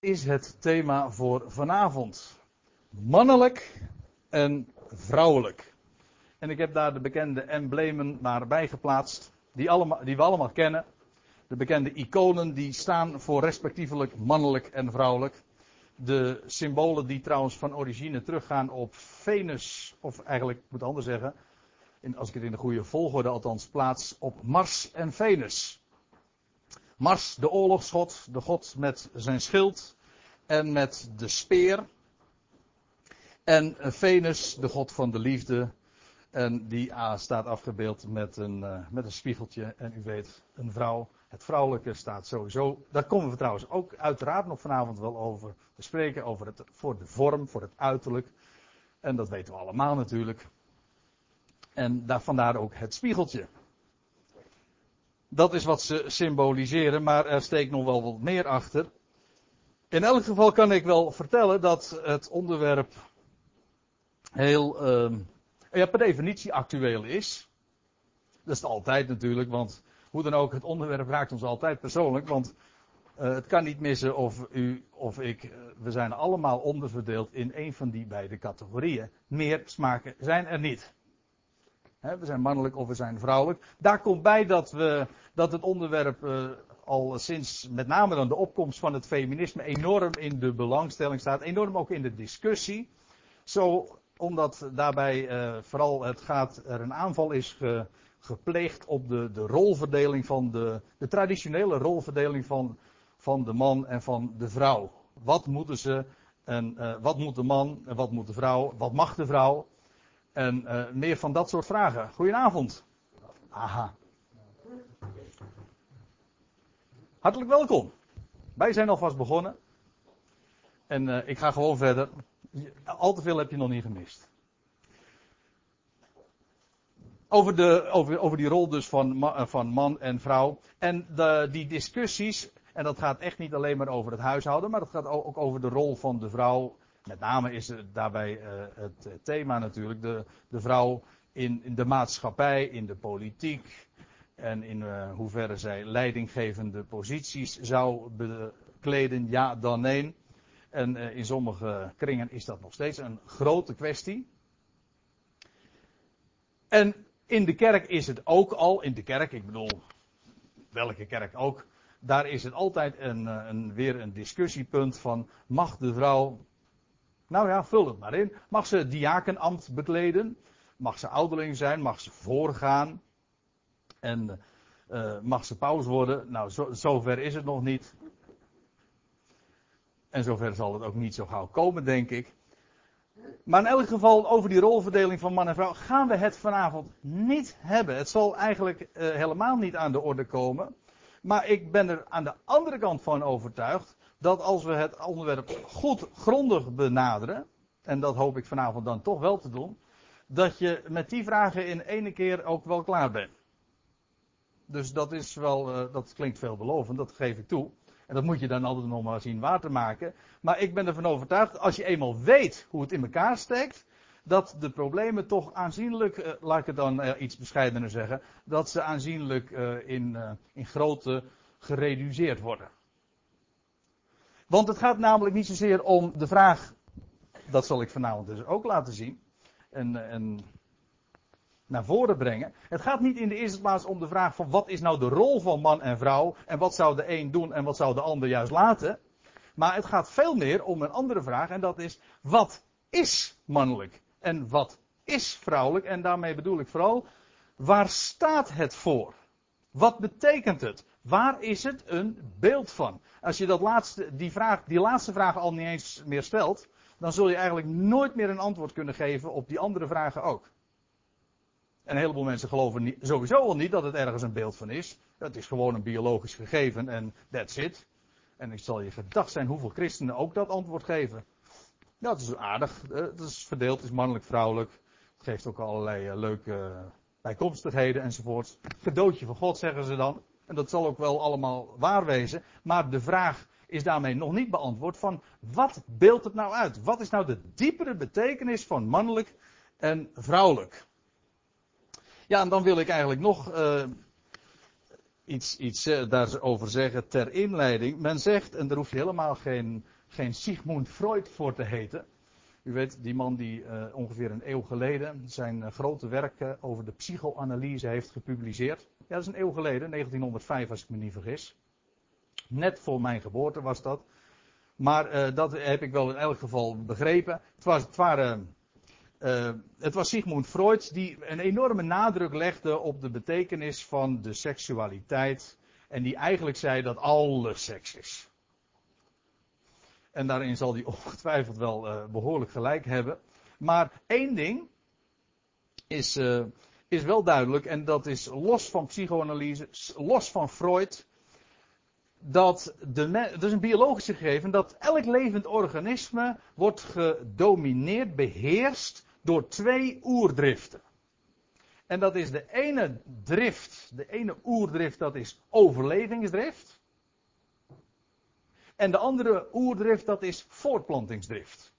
is het thema voor vanavond. Mannelijk en vrouwelijk. En ik heb daar de bekende emblemen maar bij geplaatst, die, allemaal, die we allemaal kennen. De bekende iconen die staan voor respectievelijk mannelijk en vrouwelijk. De symbolen die trouwens van origine teruggaan op Venus, of eigenlijk, ik moet anders zeggen, als ik het in de goede volgorde althans plaats, op Mars en Venus. Mars, de oorlogsgod, de god met zijn schild en met de speer. En Venus, de god van de liefde. En die A staat afgebeeld met een, uh, met een spiegeltje. En u weet, een vrouw. Het vrouwelijke staat sowieso. Daar komen we trouwens ook uiteraard nog vanavond wel over te spreken. Over het, voor de vorm, voor het uiterlijk. En dat weten we allemaal natuurlijk. En daar, vandaar ook het spiegeltje. Dat is wat ze symboliseren, maar er steekt nog wel wat meer achter. In elk geval kan ik wel vertellen dat het onderwerp heel, uh, ja, per definitie actueel is. Dat is het altijd natuurlijk, want hoe dan ook, het onderwerp raakt ons altijd persoonlijk, want uh, het kan niet missen of u of ik, uh, we zijn allemaal onderverdeeld in een van die beide categorieën. Meer smaken zijn er niet we zijn mannelijk of we zijn vrouwelijk. Daar komt bij dat, we, dat het onderwerp uh, al sinds met name dan de opkomst van het feminisme enorm in de belangstelling staat. Enorm ook in de discussie. Zo omdat daarbij uh, vooral het gaat, er een aanval is ge, gepleegd op de, de rolverdeling van de, de traditionele rolverdeling van, van de man en van de vrouw. Wat moeten ze en uh, wat moet de man en wat moet de vrouw? Wat mag de vrouw? En uh, meer van dat soort vragen. Goedenavond. Aha. Hartelijk welkom. Wij zijn alvast begonnen. En uh, ik ga gewoon verder. Al te veel heb je nog niet gemist. Over, de, over, over die rol dus van, ma, van man en vrouw. En de, die discussies. En dat gaat echt niet alleen maar over het huishouden. Maar dat gaat ook over de rol van de vrouw met name is daarbij uh, het thema natuurlijk de, de vrouw in, in, de maatschappij, in de politiek en in uh, hoeverre zij leidinggevende posities zou bekleden, ja dan nee. En uh, in sommige kringen is dat nog steeds een grote kwestie. En in de kerk is het ook al, in de kerk, ik bedoel, welke kerk ook, daar is het altijd een, een, weer een discussiepunt van mag de vrouw nou ja, vul het maar in. Mag ze diakenambt bekleden? Mag ze ouderling zijn? Mag ze voorgaan? En uh, mag ze paus worden? Nou, zo, zover is het nog niet. En zover zal het ook niet zo gauw komen, denk ik. Maar in elk geval over die rolverdeling van man en vrouw gaan we het vanavond niet hebben. Het zal eigenlijk uh, helemaal niet aan de orde komen. Maar ik ben er aan de andere kant van overtuigd dat als we het onderwerp goed grondig benaderen, en dat hoop ik vanavond dan toch wel te doen, dat je met die vragen in ene keer ook wel klaar bent. Dus dat is wel, uh, dat klinkt veelbelovend, dat geef ik toe. En dat moet je dan altijd nog maar zien waar te maken. Maar ik ben ervan overtuigd, als je eenmaal weet hoe het in elkaar steekt, dat de problemen toch aanzienlijk, uh, laat ik het dan uh, iets bescheidener zeggen, dat ze aanzienlijk in, in grootte gereduceerd worden. Want het gaat namelijk niet zozeer om de vraag, dat zal ik vanavond dus ook laten zien en, en naar voren brengen. Het gaat niet in de eerste plaats om de vraag van wat is nou de rol van man en vrouw en wat zou de een doen en wat zou de ander juist laten. Maar het gaat veel meer om een andere vraag en dat is wat is mannelijk en wat is vrouwelijk en daarmee bedoel ik vooral waar staat het voor? Wat betekent het? Waar is het een beeld van? Als je dat laatste, die, vraag, die laatste vraag al niet eens meer stelt, dan zul je eigenlijk nooit meer een antwoord kunnen geven op die andere vragen ook. En een heleboel mensen geloven sowieso al niet dat het ergens een beeld van is. Het is gewoon een biologisch gegeven en that's it. En ik zal je gedacht zijn hoeveel christenen ook dat antwoord geven. Dat is aardig. Eh, het is verdeeld, is mannelijk, vrouwelijk. Het geeft ook allerlei eh, leuke bijkomstigheden enzovoort. Cadeautje van God zeggen ze dan. En dat zal ook wel allemaal waar wezen. Maar de vraag is daarmee nog niet beantwoord van wat beeldt het nou uit? Wat is nou de diepere betekenis van mannelijk en vrouwelijk? Ja, en dan wil ik eigenlijk nog uh, iets, iets uh, daarover zeggen ter inleiding. Men zegt, en daar hoef je helemaal geen, geen Sigmund Freud voor te heten. U weet, die man die uh, ongeveer een eeuw geleden zijn uh, grote werk over de psychoanalyse heeft gepubliceerd. Ja, dat is een eeuw geleden, 1905 als ik me niet vergis. Net voor mijn geboorte was dat. Maar uh, dat heb ik wel in elk geval begrepen. Het, was, het, waren, het was Sigmund Freud die een enorme nadruk legde op de betekenis van de seksualiteit. En die eigenlijk zei dat alles seks is. En daarin zal hij ongetwijfeld wel uh, behoorlijk gelijk hebben. Maar één ding is, is wel duidelijk. En dat is los van psychoanalyse, los van Freud dat de, dat is een biologisch gegeven, dat elk levend organisme wordt gedomineerd, beheerst door twee oerdriften. En dat is de ene drift, de ene oerdrift, dat is overlevingsdrift. En de andere oerdrift, dat is voortplantingsdrift.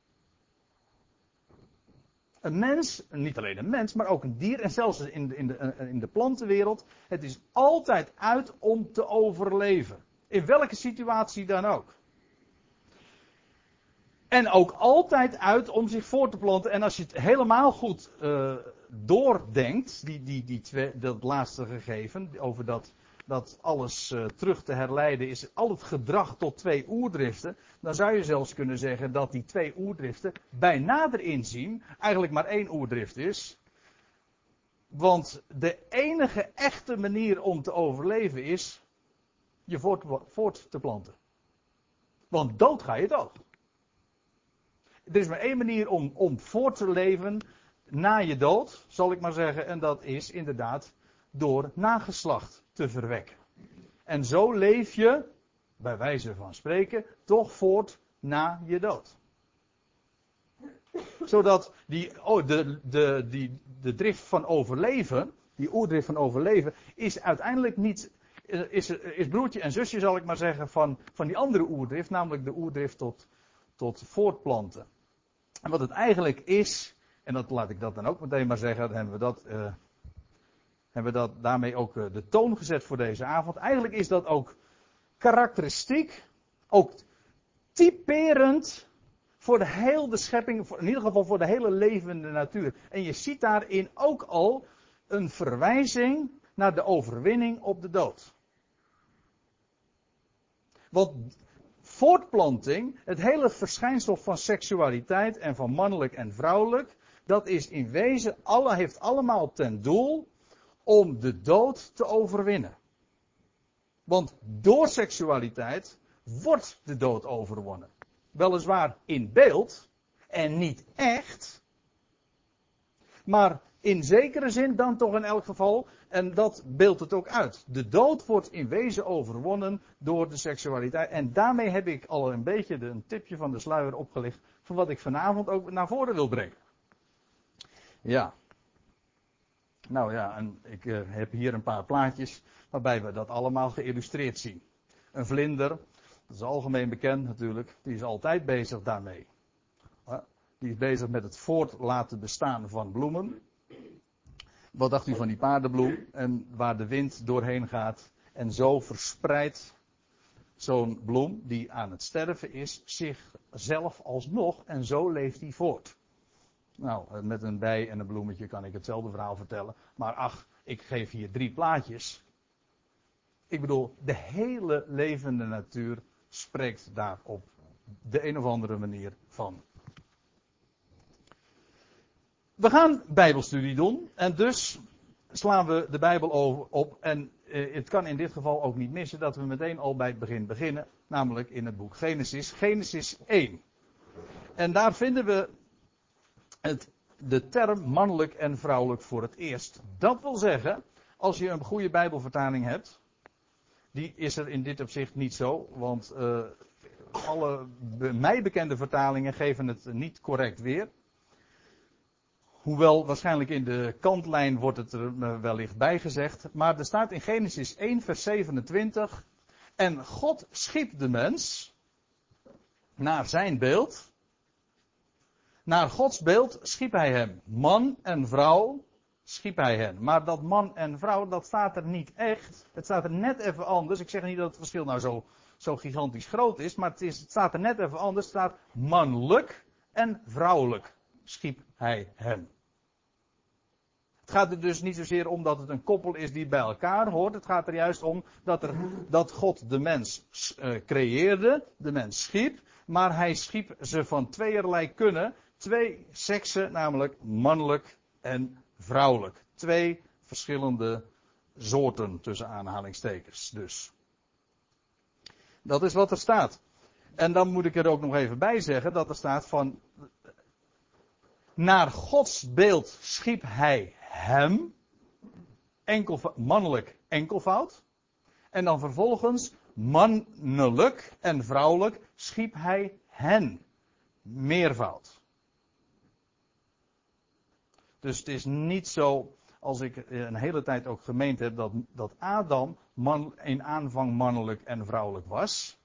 Een mens, niet alleen een mens, maar ook een dier en zelfs in de, in de, in de plantenwereld, het is altijd uit om te overleven. In welke situatie dan ook. En ook altijd uit om zich voor te planten. En als je het helemaal goed uh, doordenkt, die, die, die twee, dat laatste gegeven, over dat, dat alles uh, terug te herleiden is, al het gedrag tot twee oerdriften, dan zou je zelfs kunnen zeggen dat die twee oerdriften bij nader inzien eigenlijk maar één oerdrift is. Want de enige echte manier om te overleven is je voort, voort te planten. Want dood ga je dood. Er is maar één manier om, om voort te leven na je dood, zal ik maar zeggen, en dat is inderdaad door nageslacht te verwekken. En zo leef je, bij wijze van spreken, toch voort na je dood. Zodat die, oh, de, de, die, de drift van overleven, die oerdrift van overleven, is uiteindelijk niet is, is broertje en zusje, zal ik maar zeggen, van, van die andere oerdrift, namelijk de oerdrift tot, tot voortplanten. En wat het eigenlijk is, en dat laat ik dat dan ook meteen maar zeggen, dan hebben we dat, uh, hebben dat daarmee ook uh, de toon gezet voor deze avond. Eigenlijk is dat ook karakteristiek, ook typerend voor de hele schepping, in ieder geval voor de hele levende natuur. En je ziet daarin ook al een verwijzing naar de overwinning op de dood. Want voortplanting, het hele verschijnsel van seksualiteit en van mannelijk en vrouwelijk, dat is in wezen, alle, heeft allemaal ten doel om de dood te overwinnen. Want door seksualiteit wordt de dood overwonnen. Weliswaar in beeld en niet echt, maar in zekere zin dan toch in elk geval, en dat beeldt het ook uit. De dood wordt in wezen overwonnen door de seksualiteit. En daarmee heb ik al een beetje een tipje van de sluier opgelicht van wat ik vanavond ook naar voren wil brengen. Ja. Nou ja, en ik uh, heb hier een paar plaatjes waarbij we dat allemaal geïllustreerd zien. Een vlinder, dat is algemeen bekend natuurlijk, die is altijd bezig daarmee. Die is bezig met het voort laten bestaan van bloemen. Wat dacht u van die paardenbloem? En waar de wind doorheen gaat. En zo verspreidt zo'n bloem die aan het sterven is zichzelf alsnog. En zo leeft hij voort. Nou, met een bij en een bloemetje kan ik hetzelfde verhaal vertellen. Maar ach, ik geef hier drie plaatjes. Ik bedoel, de hele levende natuur spreekt daar op de een of andere manier van. We gaan Bijbelstudie doen en dus slaan we de Bijbel over op. En eh, het kan in dit geval ook niet missen dat we meteen al bij het begin beginnen, namelijk in het boek Genesis, Genesis 1. En daar vinden we het, de term mannelijk en vrouwelijk voor het eerst. Dat wil zeggen, als je een goede Bijbelvertaling hebt, die is er in dit opzicht niet zo, want uh, alle mij bekende vertalingen geven het niet correct weer. Hoewel waarschijnlijk in de kantlijn wordt het er eh, wellicht bij gezegd. Maar er staat in Genesis 1 vers 27. En God schiep de mens naar zijn beeld. Naar Gods beeld schiep hij hem. Man en vrouw schiep hij hen. Maar dat man en vrouw, dat staat er niet echt. Het staat er net even anders. Ik zeg niet dat het verschil nou zo, zo gigantisch groot is, maar het, is, het staat er net even anders. Het staat mannelijk en vrouwelijk schiep hij hen. Het gaat er dus niet zozeer om dat het een koppel is die bij elkaar hoort. Het gaat er juist om dat, er, dat God de mens uh, creëerde, de mens schiep. Maar hij schiep ze van tweeërlei kunnen. Twee seksen, namelijk mannelijk en vrouwelijk. Twee verschillende soorten tussen aanhalingstekens. Dus. Dat is wat er staat. En dan moet ik er ook nog even bij zeggen dat er staat van. Naar Gods beeld schiep hij hem. Enkel, mannelijk enkelvoud. En dan vervolgens mannelijk en vrouwelijk schiep hij hen. Meervoud. Dus het is niet zo, als ik een hele tijd ook gemeend heb, dat, dat Adam man, in aanvang mannelijk en vrouwelijk was.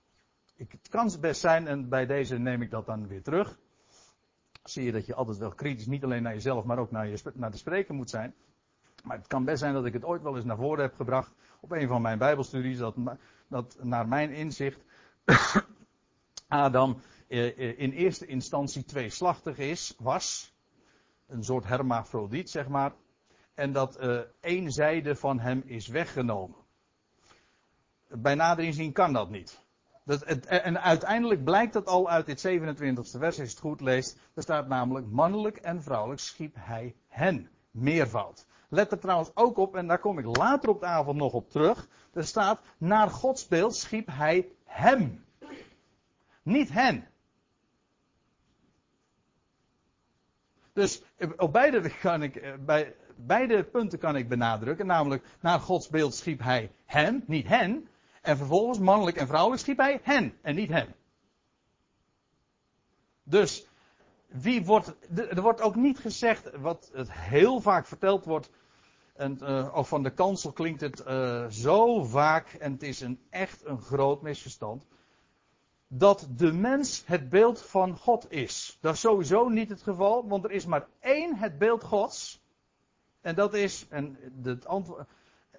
Ik, het kan best zijn, en bij deze neem ik dat dan weer terug. Zie je dat je altijd wel kritisch, niet alleen naar jezelf, maar ook naar, je, naar de spreker moet zijn. Maar het kan best zijn dat ik het ooit wel eens naar voren heb gebracht op een van mijn Bijbelstudies, dat, dat naar mijn inzicht Adam eh, eh, in eerste instantie tweeslachtig is, was. Een soort hermafrodiet, zeg maar. En dat uh, één zijde van hem is weggenomen. Bij nader inzien kan dat niet. Dat, het, en uiteindelijk blijkt dat al uit dit 27e vers, als je het goed leest. Er staat namelijk mannelijk en vrouwelijk schiep hij hen. Meervoud. Let er trouwens ook op, en daar kom ik later op de avond nog op terug. Er staat, naar Gods beeld schiep hij hem. Niet hen. Dus op beide, kan ik, eh, bij beide punten kan ik benadrukken. Namelijk, naar Gods beeld schiep hij hem, niet hen. En vervolgens, mannelijk en vrouwelijk, schiep hij hen en niet hen. Dus, wie wordt, er wordt ook niet gezegd, wat het heel vaak verteld wordt, en uh, ook van de kansel klinkt het zo vaak, en het is een, echt een groot misverstand, dat de mens het beeld van God is. Dat is sowieso niet het geval, want er is maar één het beeld Gods. En dat is, en het antwoord,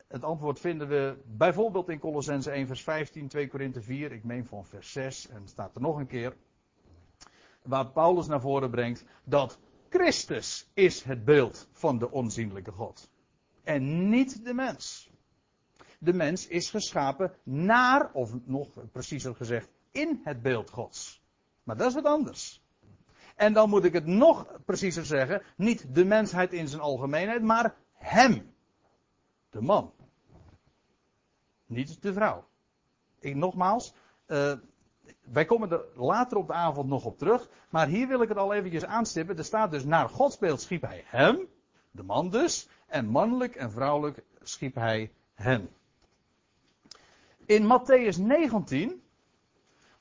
het antwoord vinden we bijvoorbeeld in Colossense 1 vers 15, 2 Korinthe 4, ik meen van vers 6, en staat er nog een keer. Waar Paulus naar voren brengt dat Christus is het beeld van de onzienlijke God. En niet de mens. De mens is geschapen naar, of nog preciezer gezegd, in het beeld Gods. Maar dat is wat anders. En dan moet ik het nog preciezer zeggen, niet de mensheid in zijn algemeenheid, maar hem. De man. Niet de vrouw. Nogmaals, uh, wij komen er later op de avond nog op terug, maar hier wil ik het al eventjes aanstippen. Er staat dus naar Gods beeld schiep hij hem, de man dus, en mannelijk en vrouwelijk schiep hij hen. In Matthäus 19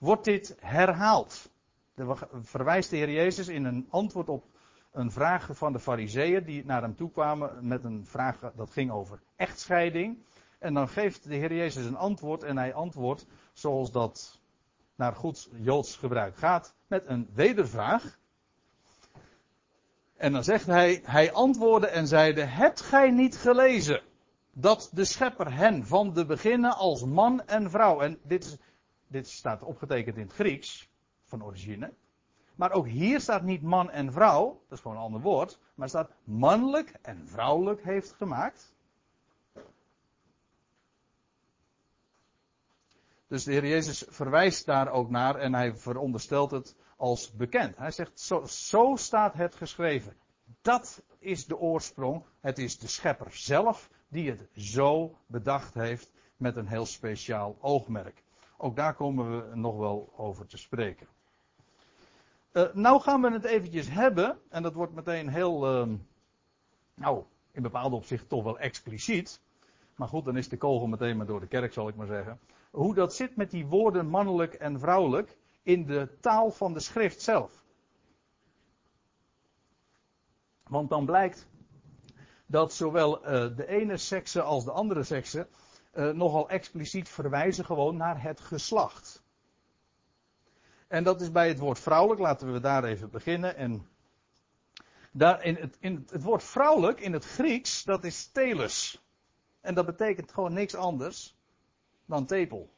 wordt dit herhaald. Er verwijst de Heer Jezus in een antwoord op een vraag van de fariseeën die naar hem toe kwamen met een vraag dat ging over echtscheiding. En dan geeft de Heer Jezus een antwoord en hij antwoordt zoals dat naar goed Joods gebruik gaat met een wedervraag. En dan zegt hij, hij antwoordde en zeide, hebt gij niet gelezen dat de schepper hen van de beginnen als man en vrouw, en dit, is, dit staat opgetekend in het Grieks, van origine, maar ook hier staat niet man en vrouw, dat is gewoon een ander woord, maar staat mannelijk en vrouwelijk heeft gemaakt. Dus de Heer Jezus verwijst daar ook naar en hij veronderstelt het als bekend. Hij zegt, zo, zo staat het geschreven. Dat is de oorsprong. Het is de schepper zelf die het zo bedacht heeft met een heel speciaal oogmerk. Ook daar komen we nog wel over te spreken. Uh, nou gaan we het eventjes hebben, en dat wordt meteen heel, uh, nou, in bepaalde opzicht toch wel expliciet. Maar goed, dan is de kogel meteen maar door de kerk, zal ik maar zeggen. Hoe dat zit met die woorden mannelijk en vrouwelijk in de taal van de schrift zelf. Want dan blijkt dat zowel uh, de ene sekse als de andere sekse uh, nogal expliciet verwijzen gewoon naar het geslacht. En dat is bij het woord vrouwelijk, laten we daar even beginnen. En Daar in het, in het, woord vrouwelijk in het Grieks, dat is telus. En dat betekent gewoon niks anders dan tepel.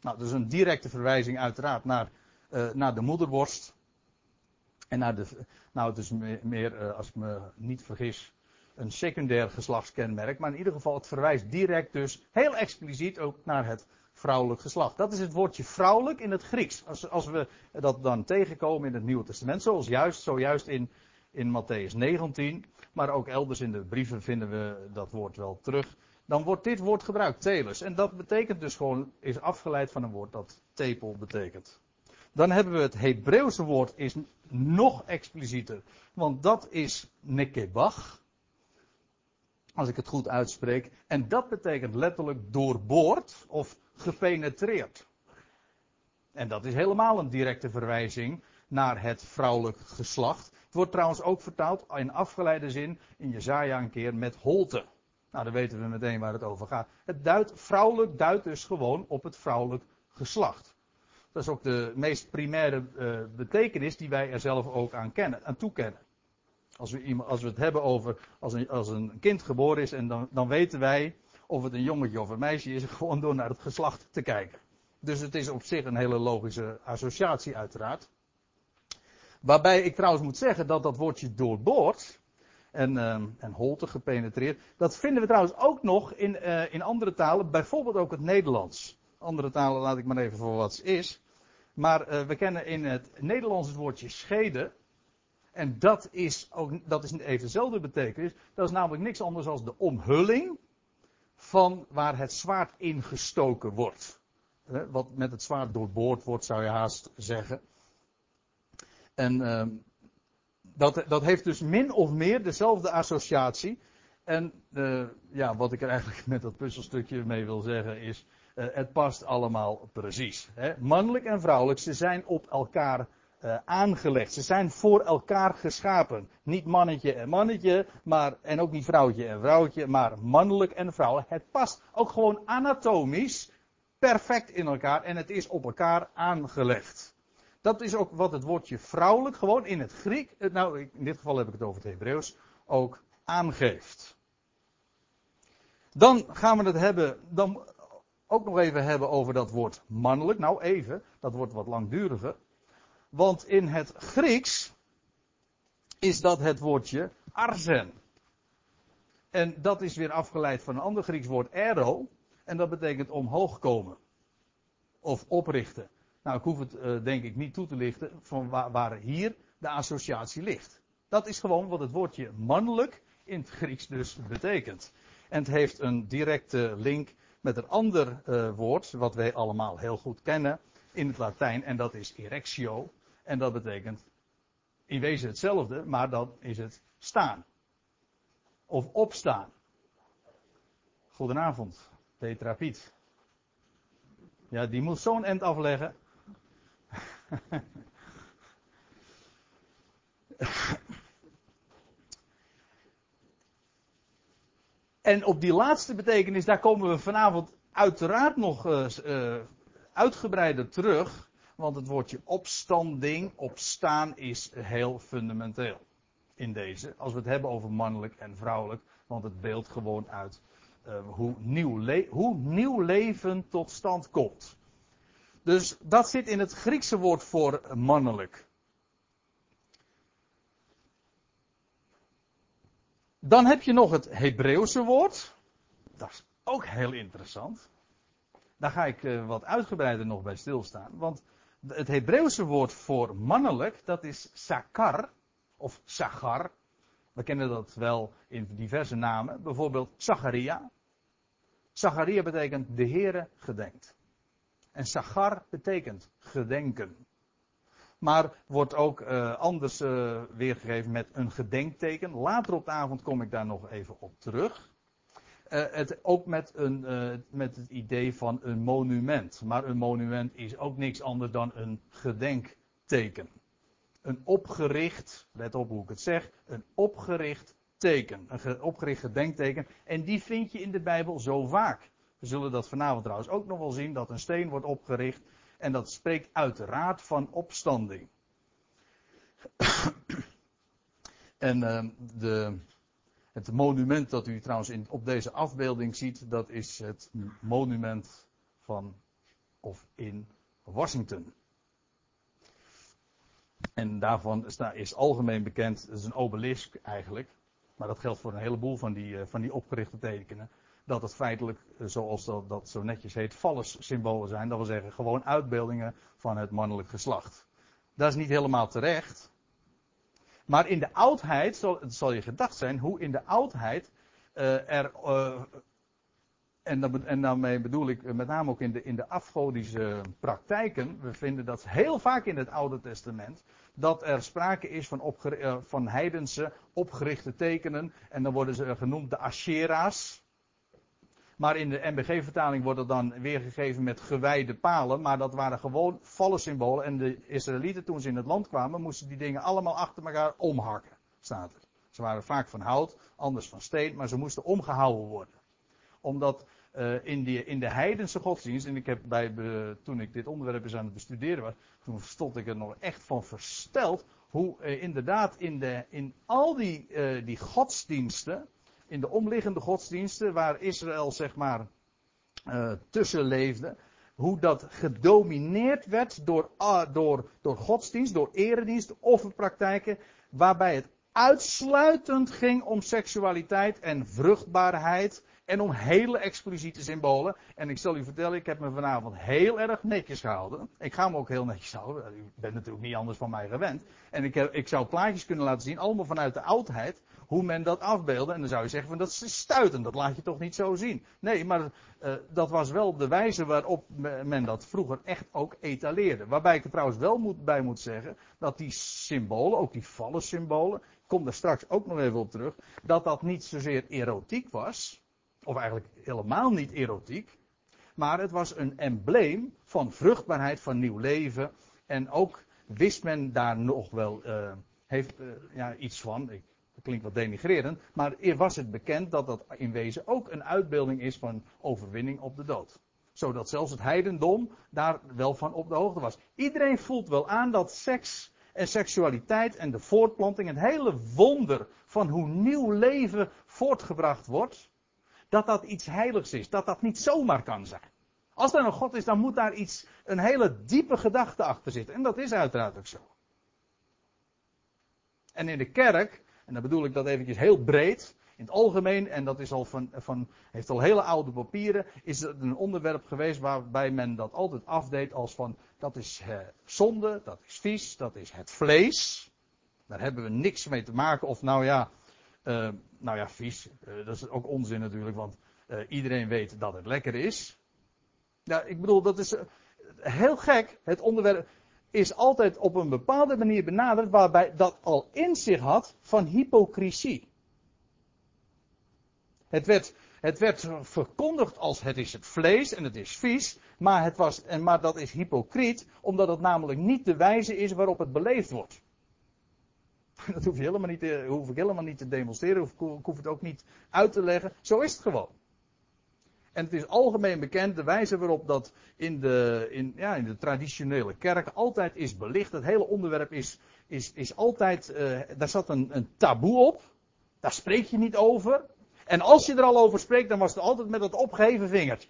Nou, dat is een directe verwijzing uiteraard naar, uh, naar de moederborst. En naar de, nou het is meer, uh, als ik me niet vergis, een secundair geslachtskenmerk. Maar in ieder geval, het verwijst direct dus heel expliciet ook naar het vrouwelijk geslacht. Dat is het woordje vrouwelijk in het Grieks. Als, als we dat dan tegenkomen in het Nieuwe Testament, zoals juist, zojuist in, in Matthäus 19, maar ook elders in de brieven vinden we dat woord wel terug. Dan wordt dit woord gebruikt, telus. En dat betekent dus gewoon, is afgeleid van een woord dat tepel betekent. Dan hebben we het Hebreeuwse woord is nog explicieter. Want dat is nekebach. Als ik het goed uitspreek. En dat betekent letterlijk doorboord of gepenetreerd. En dat is helemaal een directe verwijzing naar het vrouwelijk geslacht. Het wordt trouwens ook vertaald in afgeleide zin in Jezaja een keer met holte. Nou, dan weten we meteen waar het over gaat. Het duidt, vrouwelijk duidt dus gewoon op het vrouwelijk geslacht. Dat is ook de meest primaire uh, betekenis die wij er zelf ook aan, kennen, aan toekennen. Als we, als we het hebben over als een, als een kind geboren is en dan, dan weten wij of het een jongetje of een meisje is, gewoon door naar het geslacht te kijken. Dus het is op zich een hele logische associatie uiteraard. Waarbij ik trouwens moet zeggen dat dat woordje doorboord en, uh, en holte gepenetreerd, dat vinden we trouwens ook nog in, uh, in andere talen, bijvoorbeeld ook het Nederlands. Andere talen laat ik maar even voor wat het is. Maar uh, we kennen in het Nederlands het woordje scheden. En dat is, ook, dat is even dezelfde betekenis. Dat is namelijk niks anders dan de omhulling van waar het zwaard ingestoken wordt. Wat met het zwaard doorboord wordt, zou je haast zeggen. En uh, dat, dat heeft dus min of meer dezelfde associatie. En uh, ja, wat ik er eigenlijk met dat puzzelstukje mee wil zeggen is, uh, het past allemaal precies. Hè? Mannelijk en vrouwelijk, ze zijn op elkaar uh, aangelegd. Ze zijn voor elkaar geschapen. Niet mannetje en mannetje, maar, en ook niet vrouwtje en vrouwtje, maar mannelijk en vrouwelijk. Het past ook gewoon anatomisch perfect in elkaar en het is op elkaar aangelegd. Dat is ook wat het woordje vrouwelijk gewoon in het Griek, eh, nou in dit geval heb ik het over het Hebreeuws, ook aangeeft. Dan gaan we het hebben, dan ook nog even hebben over dat woord mannelijk. Nou even, dat wordt wat langduriger. Want in het Grieks is dat het woordje arzen. En dat is weer afgeleid van een ander Grieks woord ero. En dat betekent omhoog komen. Of oprichten. Nou, ik hoef het uh, denk ik niet toe te lichten van waar, waar, hier de associatie ligt. Dat is gewoon wat het woordje mannelijk in het Grieks dus betekent. En het heeft een directe link met een ander uh, woord, wat wij allemaal heel goed kennen in het Latijn, en dat is erectio. En dat betekent in wezen hetzelfde, maar dan is het staan. Of opstaan. Goedenavond, Petra Piet. Ja, die moet zo'n end afleggen. en op die laatste betekenis, daar komen we vanavond uiteraard nog uh, uh, uitgebreider terug. Want het woordje opstanding, opstaan, is heel fundamenteel in deze. Als we het hebben over mannelijk en vrouwelijk. Want het beeldt gewoon uit uh, hoe, nieuw hoe nieuw leven tot stand komt. Dus dat zit in het Griekse woord voor mannelijk. Dan heb je nog het Hebreeuwse woord. Dat is ook heel interessant. Daar ga ik uh, wat uitgebreider nog bij stilstaan. Want het Hebreeuwse woord voor mannelijk, dat is sakar, of sagar. We kennen dat wel in diverse namen. Bijvoorbeeld Zacharia. Zacharia betekent de Heere gedenkt. En sagar betekent gedenken. Maar wordt ook uh, anders uh, weergegeven met een gedenkteken. Later op de avond kom ik daar nog even op terug. Uh, het, ook met, een, met het idee van een monument. Maar een monument is ook niks anders dan een gedenkteken. Een opgericht, let op hoe ik het zeg, een opgericht teken. Een opgericht gedenkteken. En die vind je in de Bijbel zo vaak. We zullen dat vanavond trouwens ook nog wel zien, dat een steen wordt opgericht. En dat spreekt uiteraard van opstanding. En uh, de, het monument dat u trouwens in, op deze afbeelding ziet, dat is het monument van of in Washington. En daarvan is algemeen bekend, het is een obelisk eigenlijk, maar dat geldt voor een heleboel van die, van die opgerichte tekenen dat het feitelijk, eh, zoals dat, dat zo netjes heet, symbolen zijn. Dat wil zeggen, gewoon uitbeeldingen van het mannelijk geslacht. Dat is niet helemaal terecht. Maar in de oudheid, zal, zal je gedacht zijn, hoe in de oudheid uh, er. Uh, en, dan, en daarmee bedoel ik met name ook in de, in de afgodische praktijken. We vinden dat heel vaak in het Oude Testament. Dat er sprake is van, van heidense opgerichte tekenen. En dan worden ze genoemd de Ashera's. Maar in de MBG-vertaling wordt het dan weergegeven met gewijde palen. Maar dat waren gewoon vallen symbolen. En de Israëlieten, toen ze in het land kwamen, moesten die dingen allemaal achter elkaar omhakken. Staat er. Ze waren vaak van hout, anders van steen, maar ze moesten omgehouden worden. Omdat uh, in, in de heidense godsdienst, en ik heb bij, toen ik dit onderwerp eens aan het bestuderen was, toen stond ik er nog echt van versteld. Hoe uh, inderdaad in, de, in al die, die godsdiensten, in de omliggende godsdiensten, waar Israël zeg maar uh, tussen leefde, hoe dat gedomineerd werd door, uh, door, door godsdienst, door eredienst, offerpraktijken, waarbij het uitsluitend ging om seksualiteit en vruchtbaarheid en om hele expliciete symbolen. En ik zal u vertellen, ik heb me vanavond heel erg netjes gehouden. Ik ga me ook heel netjes houden. U bent natuurlijk niet anders van mij gewend. En ik, heb, ik zou plaatjes kunnen laten zien, allemaal vanuit de oudheid hoe men dat afbeelde. En dan zou je zeggen van dat is stuitend, dat laat je toch niet zo zien. Nee, maar uh, dat was wel de wijze waarop men dat vroeger echt ook etaleerde. Waarbij ik er trouwens wel moet, bij moet zeggen dat die symbolen, ook die vallen symbolen, ik kom daar straks ook nog even op terug, dat dat niet zozeer erotiek was, of eigenlijk helemaal niet erotiek, maar het was een embleem van vruchtbaarheid, van nieuw leven. En ook wist men daar nog wel uh, heeft, uh, ja, iets van. Ik dat klinkt wat denigrerend, maar was het bekend dat dat in wezen ook een uitbeelding is van overwinning op de dood. Zodat zelfs het heidendom daar wel van op de hoogte was. Iedereen voelt wel aan dat seks en seksualiteit en de voortplanting, het hele wonder van hoe nieuw leven voortgebracht wordt, dat dat iets heiligs is, dat dat niet zomaar kan zijn. Als er een God is, dan moet daar iets, een hele diepe gedachte achter zitten. En dat is uiteraard ook zo. En in de kerk en dan bedoel ik dat eventjes heel breed. In het algemeen, en dat is al van, van, heeft al hele oude papieren, is het een onderwerp geweest waarbij men dat altijd afdeed als van, dat is eh, zonde, dat is vies, dat is het vlees. Daar hebben we niks mee te maken. Of nou ja, uh, nou ja, vies, uh, dat is ook onzin natuurlijk, want uh, iedereen weet dat het lekker is. Ja, ik bedoel, dat is heel gek, het onderwerp is altijd op een bepaalde manier benaderd waarbij dat al in zich had van hypocrisie. Het werd, het werd verkondigd als het is het vlees en het is vies, maar, het was, en, maar dat is hypocriet, omdat het namelijk niet de wijze is waarop het beleefd wordt. Dat hoef, je helemaal niet te, hoef ik helemaal niet te demonstreren, hoef, ik hoef het ook niet uit te leggen. Zo is het gewoon. En het is algemeen bekend de wijze waarop dat in de, in, ja, in de traditionele kerk altijd is belicht. Het hele onderwerp is, is, is altijd, uh, daar zat een, een taboe op. Daar spreek je niet over. En als je er al over spreekt, dan was het altijd met dat opgeheven vingertje.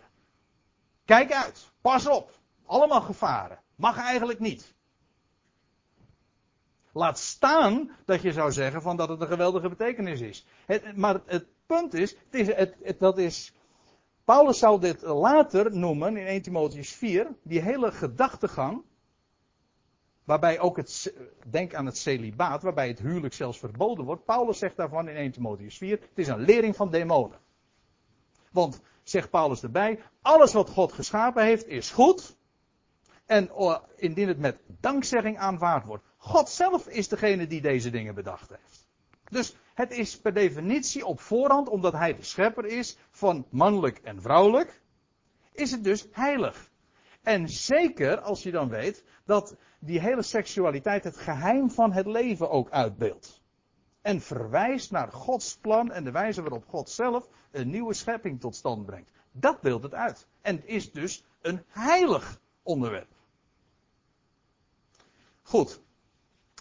Kijk uit, pas op. Allemaal gevaren. Mag eigenlijk niet. Laat staan dat je zou zeggen van dat het een geweldige betekenis is. Maar het punt is, het is het, dat is Paulus zou dit later noemen in 1 Timotheus 4, die hele gedachtegang, waarbij ook het, denk aan het celibaat, waarbij het huwelijk zelfs verboden wordt. Paulus zegt daarvan in 1 Timotheus 4, het is een lering van demonen. Want, zegt Paulus erbij, alles wat God geschapen heeft is goed. En oh, indien het met dankzegging aanvaard wordt. God zelf is degene die deze dingen bedacht heeft. Dus het is per definitie op voorhand, omdat hij de schepper is van mannelijk en vrouwelijk, is het dus heilig. En zeker als je dan weet dat die hele seksualiteit het geheim van het leven ook uitbeeldt. En verwijst naar Gods plan en de wijze waarop God zelf een nieuwe schepping tot stand brengt. Dat beeldt het uit. En het is dus een heilig onderwerp. Goed.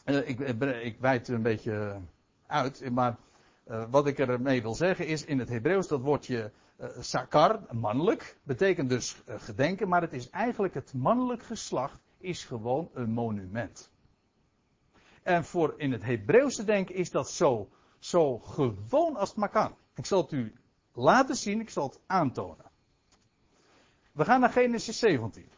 Uh, ik, ik, ik wijd een beetje uit. Maar wat ik ermee wil zeggen is, in het Hebreeuws dat woordje uh, sakar, mannelijk, betekent dus gedenken, maar het is eigenlijk het mannelijk geslacht is gewoon een monument. En voor in het Hebreeuwse denken is dat zo, zo gewoon als het maar kan. Ik zal het u laten zien, ik zal het aantonen. We gaan naar Genesis 17.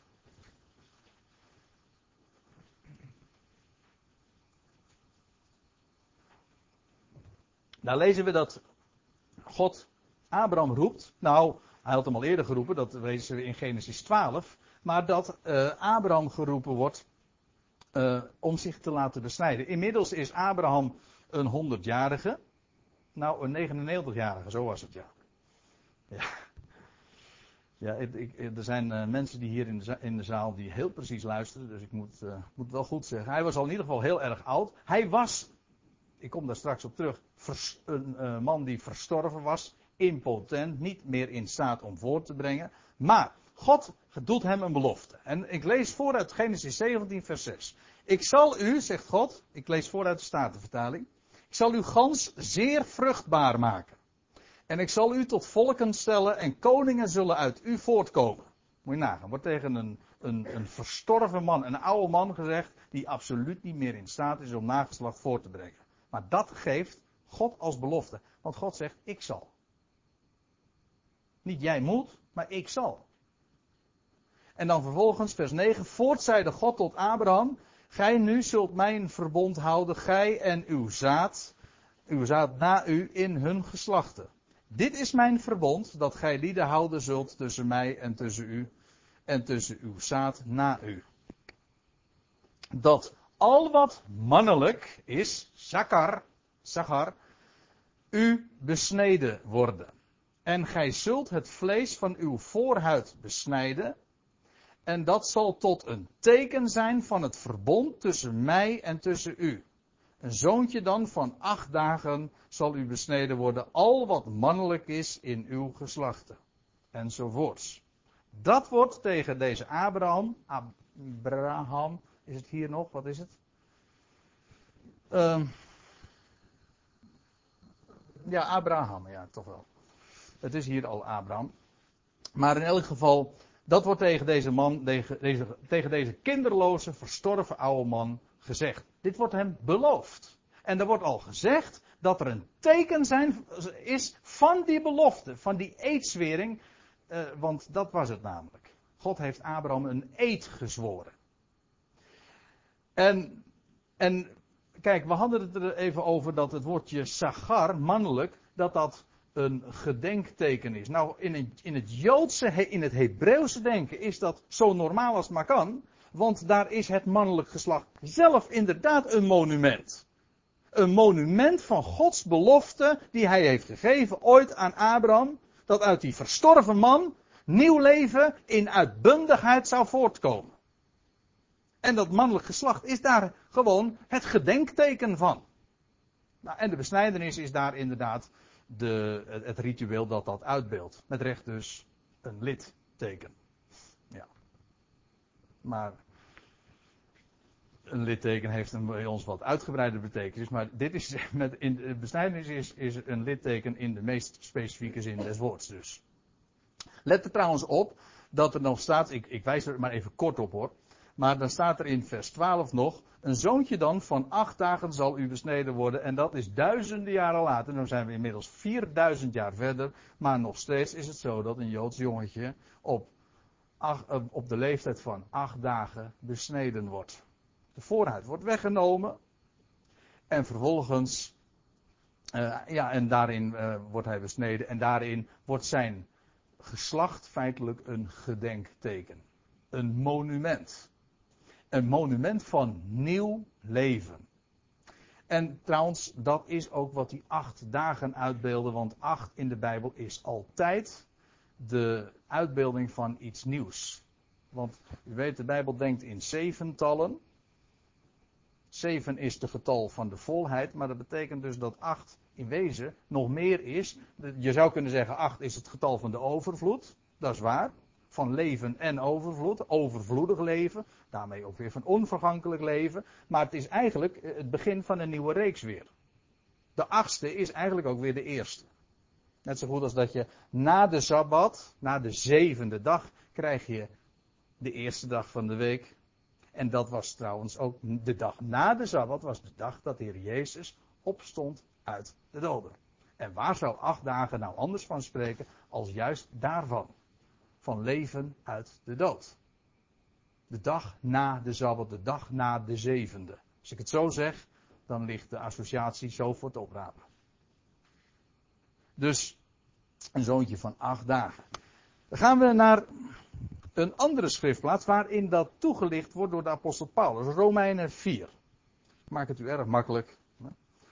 Daar lezen we dat God Abraham roept. Nou, hij had hem al eerder geroepen, dat lezen we in Genesis 12. Maar dat uh, Abraham geroepen wordt uh, om zich te laten besnijden. Inmiddels is Abraham een 100-jarige. Nou, een 99-jarige, zo was het ja. Ja, ja ik, er zijn uh, mensen die hier in de, in de, zaal die heel precies luisteren, dus ik moet, uh, moet wel goed zeggen. Hij was al in ieder geval heel erg oud. Hij was, ik kom daar straks op terug, een uh, man die verstorven was, impotent, niet meer in staat om voort te brengen. Maar God doet hem een belofte. En ik lees vooruit Genesis 17, vers 6. Ik zal u, zegt God, ik lees vooruit de Statenvertaling. Ik zal u gans zeer vruchtbaar maken. En ik zal u tot volken stellen en koningen zullen uit u voortkomen. Moet je nagaan, wordt tegen een, een, een verstorven man, een oude man gezegd, die absoluut niet meer in staat is om nageslacht voor te brengen. Maar dat geeft God als belofte. Want God zegt, ik zal. Niet jij moet, maar ik zal. En dan vervolgens vers 9. Voort zeide God tot Abraham. Gij nu zult mijn verbond houden, gij en uw zaad, uw zaad na u in hun geslachten. Dit is mijn verbond, dat gij lieden houden zult tussen mij en tussen u, en tussen uw zaad na u. Dat al wat mannelijk is, zakar, zakar, u besneden worden. En gij zult het vlees van uw voorhuid besnijden, en dat zal tot een teken zijn van het verbond tussen mij en tussen u. Een zoontje dan van acht dagen zal u besneden worden, al wat mannelijk is in uw geslachten. Enzovoorts. Dat wordt tegen deze Abraham, Abraham, is het hier nog, wat is het? Uh, ja, Abraham, ja, toch wel. Het is hier al Abraham. Maar in elk geval, dat wordt tegen deze man, tegen deze, tegen deze kinderloze, verstorven oude man gezegd. Dit wordt hem beloofd. En er wordt al gezegd dat er een teken zijn, is van die belofte, van die eedswering. Uh, want dat was het namelijk. God heeft Abraham een eed gezworen. En, en kijk, we hadden het er even over dat het woordje sagar, mannelijk, dat dat een gedenkteken is. Nou, in het, in het Joodse, in het Hebreeuwse denken is dat zo normaal als het maar kan. Want daar is het mannelijk geslacht zelf inderdaad een monument. Een monument van Gods belofte die hij heeft gegeven ooit aan Abraham. Dat uit die verstorven man nieuw leven in uitbundigheid zou voortkomen. En dat mannelijk geslacht is daar gewoon het gedenkteken van. Nou, en de besnijdenis is daar inderdaad de, het ritueel dat dat uitbeeldt. Met recht dus een litteken. Ja. Maar een litteken heeft een, bij ons wat uitgebreide betekenis. Maar dit is met, in de besnijdenis is, is een litteken in de meest specifieke zin des woords dus. Let er trouwens op dat er nog staat, ik, ik wijs er maar even kort op hoor. Maar dan staat er in vers 12 nog, een zoontje dan van acht dagen zal u besneden worden. En dat is duizenden jaren later. Dan zijn we inmiddels 4000 jaar verder. Maar nog steeds is het zo dat een Joods jongetje op, eh, op de leeftijd van acht dagen besneden wordt. De voorhuid wordt weggenomen. En vervolgens, uh, ja, en daarin uh, wordt hij besneden. En daarin wordt zijn geslacht feitelijk een gedenkteken. Een monument een monument van nieuw leven. En trouwens, dat is ook wat die acht dagen uitbeelden, want acht in de Bijbel is altijd de uitbeelding van iets nieuws. Want u weet, de Bijbel denkt in zeventallen. Zeven is de getal van de volheid, maar dat betekent dus dat acht in wezen nog meer is. Je zou kunnen zeggen, acht is het getal van de overvloed. Dat is waar van leven en overvloed, overvloedig leven, daarmee ook weer van onvergankelijk leven, maar het is eigenlijk het begin van een nieuwe reeks weer. De achtste is eigenlijk ook weer de eerste. Net zo goed als dat je na de Sabbat, na de zevende dag, krijg je de eerste dag van de week. En dat was trouwens ook de dag na de Sabbat, was de dag dat de Heer Jezus opstond uit de doden. En waar zou acht dagen nou anders van spreken als juist daarvan? Van leven uit de dood. De dag na de Sabbat, de dag na de zevende. Als ik het zo zeg, dan ligt de associatie zo voor het oprapen. Dus een zoontje van acht dagen. Dan gaan we naar een andere schriftplaats waarin dat toegelicht wordt door de apostel Paulus. Romeinen 4. Ik maak het u erg makkelijk.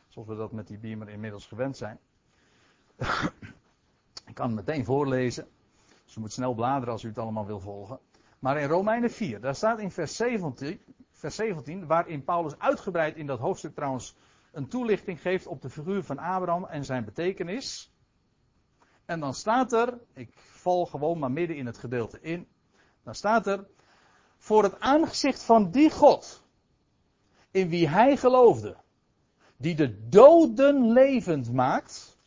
Zoals we dat met die beamer inmiddels gewend zijn. Ik kan het meteen voorlezen. Dus u moet snel bladeren als u het allemaal wil volgen. Maar in Romeinen 4, daar staat in vers 17, vers 17, waarin Paulus uitgebreid in dat hoofdstuk trouwens een toelichting geeft op de figuur van Abraham en zijn betekenis. En dan staat er, ik val gewoon maar midden in het gedeelte in, dan staat er, voor het aangezicht van die God, in wie hij geloofde, die de doden levend maakt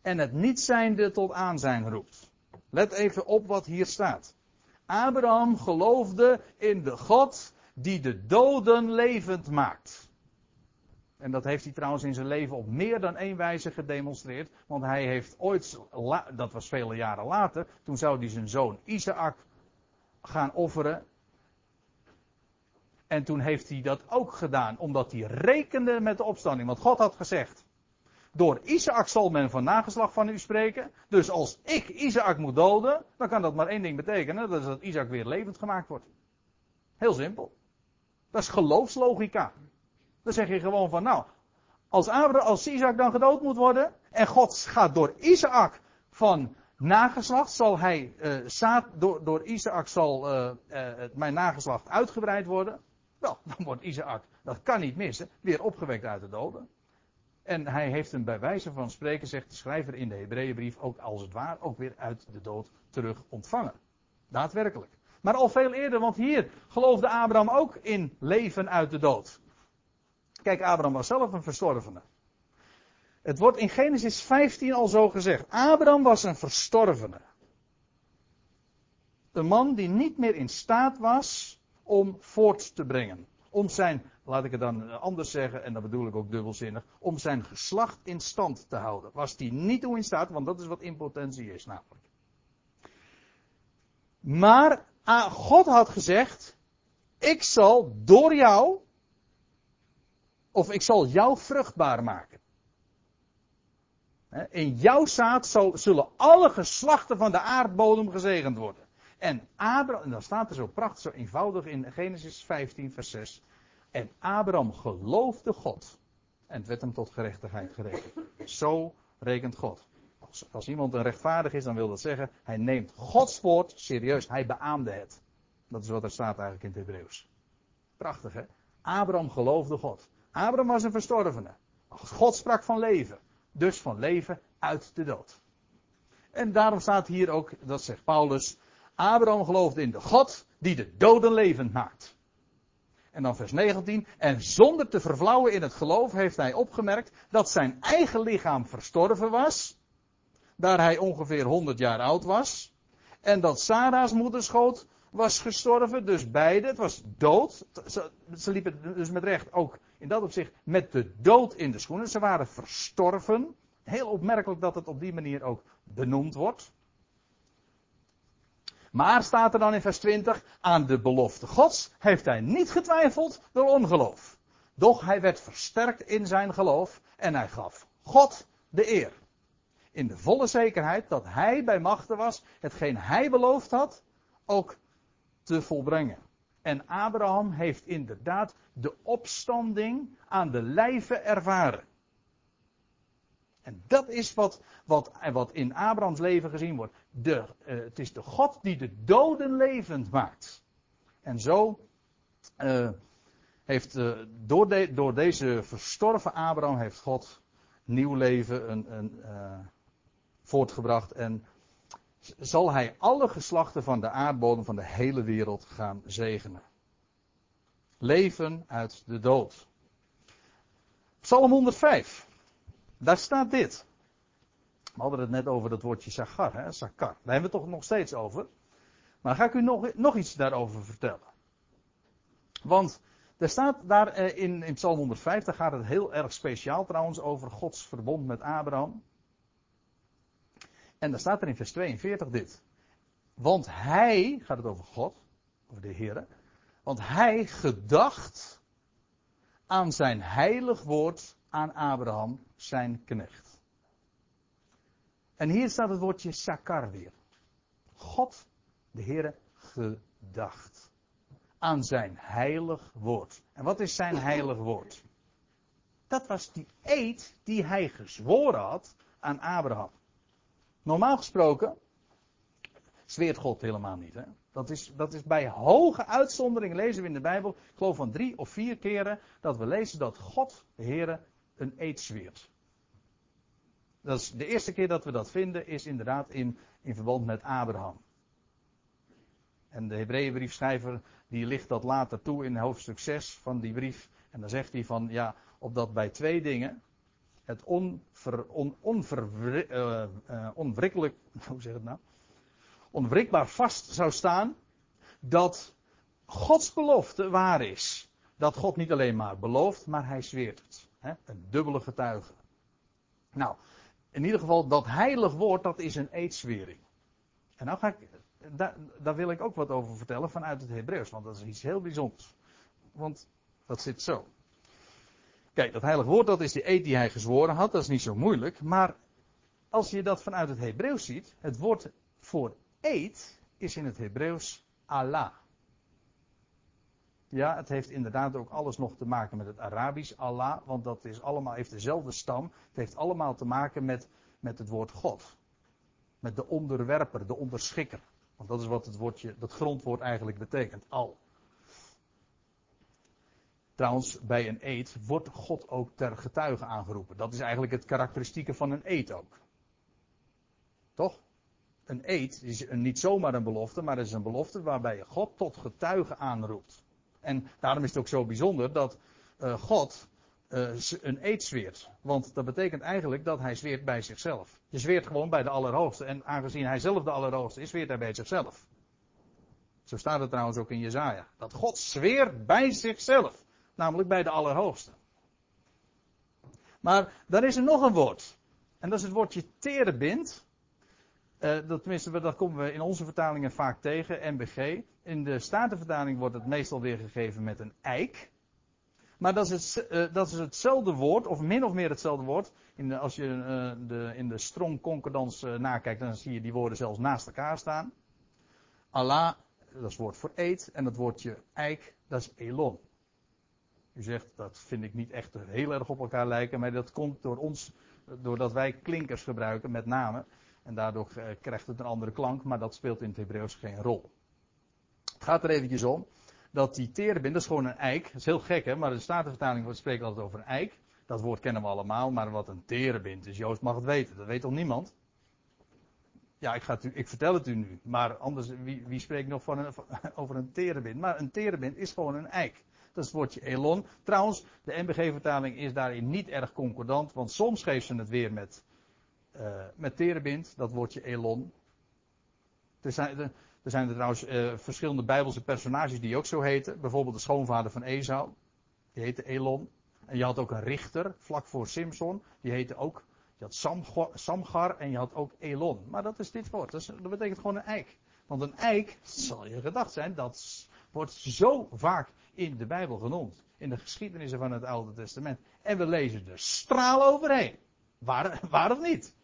en het niet zijnde tot aanzijn roept. Let even op wat hier staat. Abraham geloofde in de God die de doden levend maakt. En dat heeft hij trouwens in zijn leven op meer dan één wijze gedemonstreerd. Want hij heeft ooit, dat was vele jaren later, toen zou hij zijn zoon Isaac gaan offeren. En toen heeft hij dat ook gedaan, omdat hij rekende met de opstanding. Want God had gezegd, door Isaac zal men van nageslag van u spreken. Dus als ik Isaac moet doden, dan kan dat maar één ding betekenen. Dat is dat Isaac weer levend gemaakt wordt. Heel simpel. Dat is geloofslogica. Dan zeg je gewoon van nou, als, Abraham, als Isaac dan gedood moet worden. En God gaat door Isaac van nageslacht, zal hij, uh, zaad, door, door Isaac zal uh, uh, mijn nageslacht uitgebreid worden. Wel, dan wordt Isaac, dat kan niet missen, weer opgewekt uit de doden. En hij heeft hem bij wijze van spreken, zegt de schrijver in de Hebreeënbrief, ook als het ware, ook weer uit de dood terug ontvangen. Daadwerkelijk. Maar al veel eerder, want hier geloofde Abraham ook in leven uit de dood. Kijk, Abraham was zelf een verstorvene. Het wordt in Genesis 15 al zo gezegd. Abraham was een verstorvene. Een man die niet meer in staat was om voort te brengen. Om zijn laat ik het dan anders zeggen, en dat bedoel ik ook dubbelzinnig, om zijn geslacht in stand te houden. Was hij niet toe in staat, want dat is wat impotentie is namelijk. Maar ah, God had gezegd, ik zal door jou, of ik zal jou vruchtbaar maken. In jouw zaad zullen alle geslachten van de aardbodem gezegend worden. En Abraham, en dan staat er zo prachtig, zo eenvoudig in Genesis 15, vers 6. En Abraham geloofde God. En het werd hem tot gerechtigheid gerekend. Zo rekent God. Als, als, iemand een rechtvaardig is, dan wil dat zeggen, hij neemt Gods woord serieus. Hij beaamde het. Dat is wat er staat eigenlijk in het Hebreeuws. Prachtig hè? Abraham geloofde God. Abraham was een verstorvene. God sprak van leven. Dus van leven uit de dood. En daarom staat hier ook, dat zegt Paulus, Abraham geloofde in de God die de doden levend maakt. En dan vers 19. En zonder te vervlauwen in het geloof heeft hij opgemerkt dat zijn eigen lichaam verstorven was. Daar hij ongeveer 100 jaar oud was. En dat Sarah's moederschoot was gestorven. Dus beide. Het was dood. Ze, liepen dus met recht ook in dat opzicht met de dood in de schoenen. Ze waren verstorven. Heel opmerkelijk dat het op die manier ook benoemd wordt. Maar staat er dan in vers 20, aan de belofte Gods heeft hij niet getwijfeld door ongeloof. Doch hij werd versterkt in zijn geloof en hij gaf God de eer. In de volle zekerheid dat hij bij machten was hetgeen hij beloofd had ook te volbrengen. En Abraham heeft inderdaad de opstanding aan de lijve ervaren. En dat is wat, wat, wat in Abrahams leven gezien wordt. De, uh, het is de God die de doden levend maakt. En zo uh, heeft uh, door, door, deze verstorven Abraham heeft God nieuw leven een, een, voortgebracht. En zal hij alle geslachten van de aardbodem van de hele wereld gaan zegenen. Leven uit de dood. Psalm 105. Daar staat dit. We hadden het net over dat woordje Sakar, hè? Sakar. Daar hebben we het toch nog steeds over. Maar ga ik u nog, nog iets daarover vertellen. Want er staat daar eh, in, in Psalm 150 gaat het heel erg speciaal trouwens over Gods verbond met Abraham. En daar staat er in vers 42 dit. Want hij, gaat het over God, over de Heer, want hij gedacht aan zijn heilig woord aan Abraham, zijn knecht. En hier staat het woordje sakar weer. God, de Heere, gedacht aan zijn heilig woord. En wat is zijn heilig woord? Dat was die eed die hij gezworen had aan Abraham. Normaal gesproken zweert God helemaal niet. Hè? Dat, is, dat is bij hoge uitzondering lezen we in de Bijbel, ik geloof van drie of vier keren, dat we lezen dat God, de Heer, een eed. Dat de eerste keer dat we dat vinden, is inderdaad in, in verband met Abraham. En de Hebreeënbriefschrijver die licht dat later toe in hoofdstuk 6 van die brief. En dan zegt hij van ja, opdat bij twee dingen het onver, on, onver, uh, uh, onwrikkelijk, hoe zeg het nou? Onwrikbaar vast zou staan dat Gods belofte waar is. Dat God niet alleen maar belooft, maar hij zweert het. Een dubbele getuige. Nou, in ieder geval, dat heilig woord, dat is een eedswering. En nou ga ik daar, wil ik ook wat over vertellen vanuit het Hebreeuws, want dat is iets heel bijzonders. Want dat zit zo. Kijk, dat heilig woord, dat is de eed die hij gezworen had, dat is niet zo moeilijk. Maar als je dat vanuit het Hebreeuws ziet, het woord voor eed is in het Hebreeuws Allah. Ja, het heeft inderdaad ook alles nog te maken met het Arabisch Allah, want dat is allemaal, heeft dezelfde stam. Het heeft allemaal te maken met, met het woord God. Met de onderwerper, de onderschikker. Want dat is wat het woordje, dat grondwoord eigenlijk betekent. Al. Trouwens, bij een eed wordt God ook ter getuige aangeroepen. Dat is eigenlijk het karakteristieke van een eed ook. Toch? Een eed is niet zomaar een belofte, maar het is een belofte waarbij je God tot getuige aanroept. En daarom is het ook zo bijzonder dat uh, God uh, een eed zweert. Want dat betekent eigenlijk dat hij zweert bij zichzelf. Je zweert gewoon bij de Allerhoogste. En aangezien hij zelf de Allerhoogste is, zweert hij bij zichzelf. Zo staat het trouwens ook in Jezaja. Dat God zweert bij zichzelf. Namelijk bij de Allerhoogste. Maar dan is er nog een woord. En dat is het woordje terebind. Uh, dat, tenminste, dat komen we in onze vertalingen vaak tegen, MBG. In de Statenvertaling wordt het meestal weergegeven met een eik. Maar dat is, uh, dat is hetzelfde woord, of min of meer hetzelfde woord. In als je uh, de, in de Strong Concordans uh, nakijkt, dan zie je die woorden zelfs naast elkaar staan. Allah, dat is woord voor eet. En het woordje eik, dat is elon. U zegt, dat vind ik niet echt heel erg op elkaar lijken, maar dat komt door ons, doordat wij klinkers gebruiken met name. En daardoor krijgt het een andere klank, maar dat speelt in het Hebreeuws geen rol. Het gaat er eventjes om dat die terebint, dat is gewoon een eik. Dat is heel gek hè, maar de Statenvertaling spreekt altijd over een eik. Dat woord kennen we allemaal, maar wat een terebint is, Joost mag het weten. Dat weet toch niemand? Ja, ik, ga het u, ik vertel het u nu. Maar anders, wie, wie spreekt nog van een, over een terebint? Maar een terebint is gewoon een eik. Dat is het woordje elon. Trouwens, de NBG-vertaling is daarin niet erg concordant, want soms geeft ze het weer met, uh, met terebint, dat woordje elon. Er zijn, er zijn er trouwens uh, verschillende bijbelse personages die ook zo heten. Bijvoorbeeld de schoonvader van Esau. Die heette Elon. En je had ook een richter, vlak voor Simson. Die heette ook, je had Samgar, en je had ook Elon. Maar dat is dit woord. Dat, betekent gewoon een eik. Want een eik, zal je gedacht zijn, dat wordt zo vaak in de Bijbel genoemd. In de geschiedenissen van het Oude Testament. En we lezen er straal overheen. Waar, waar niet?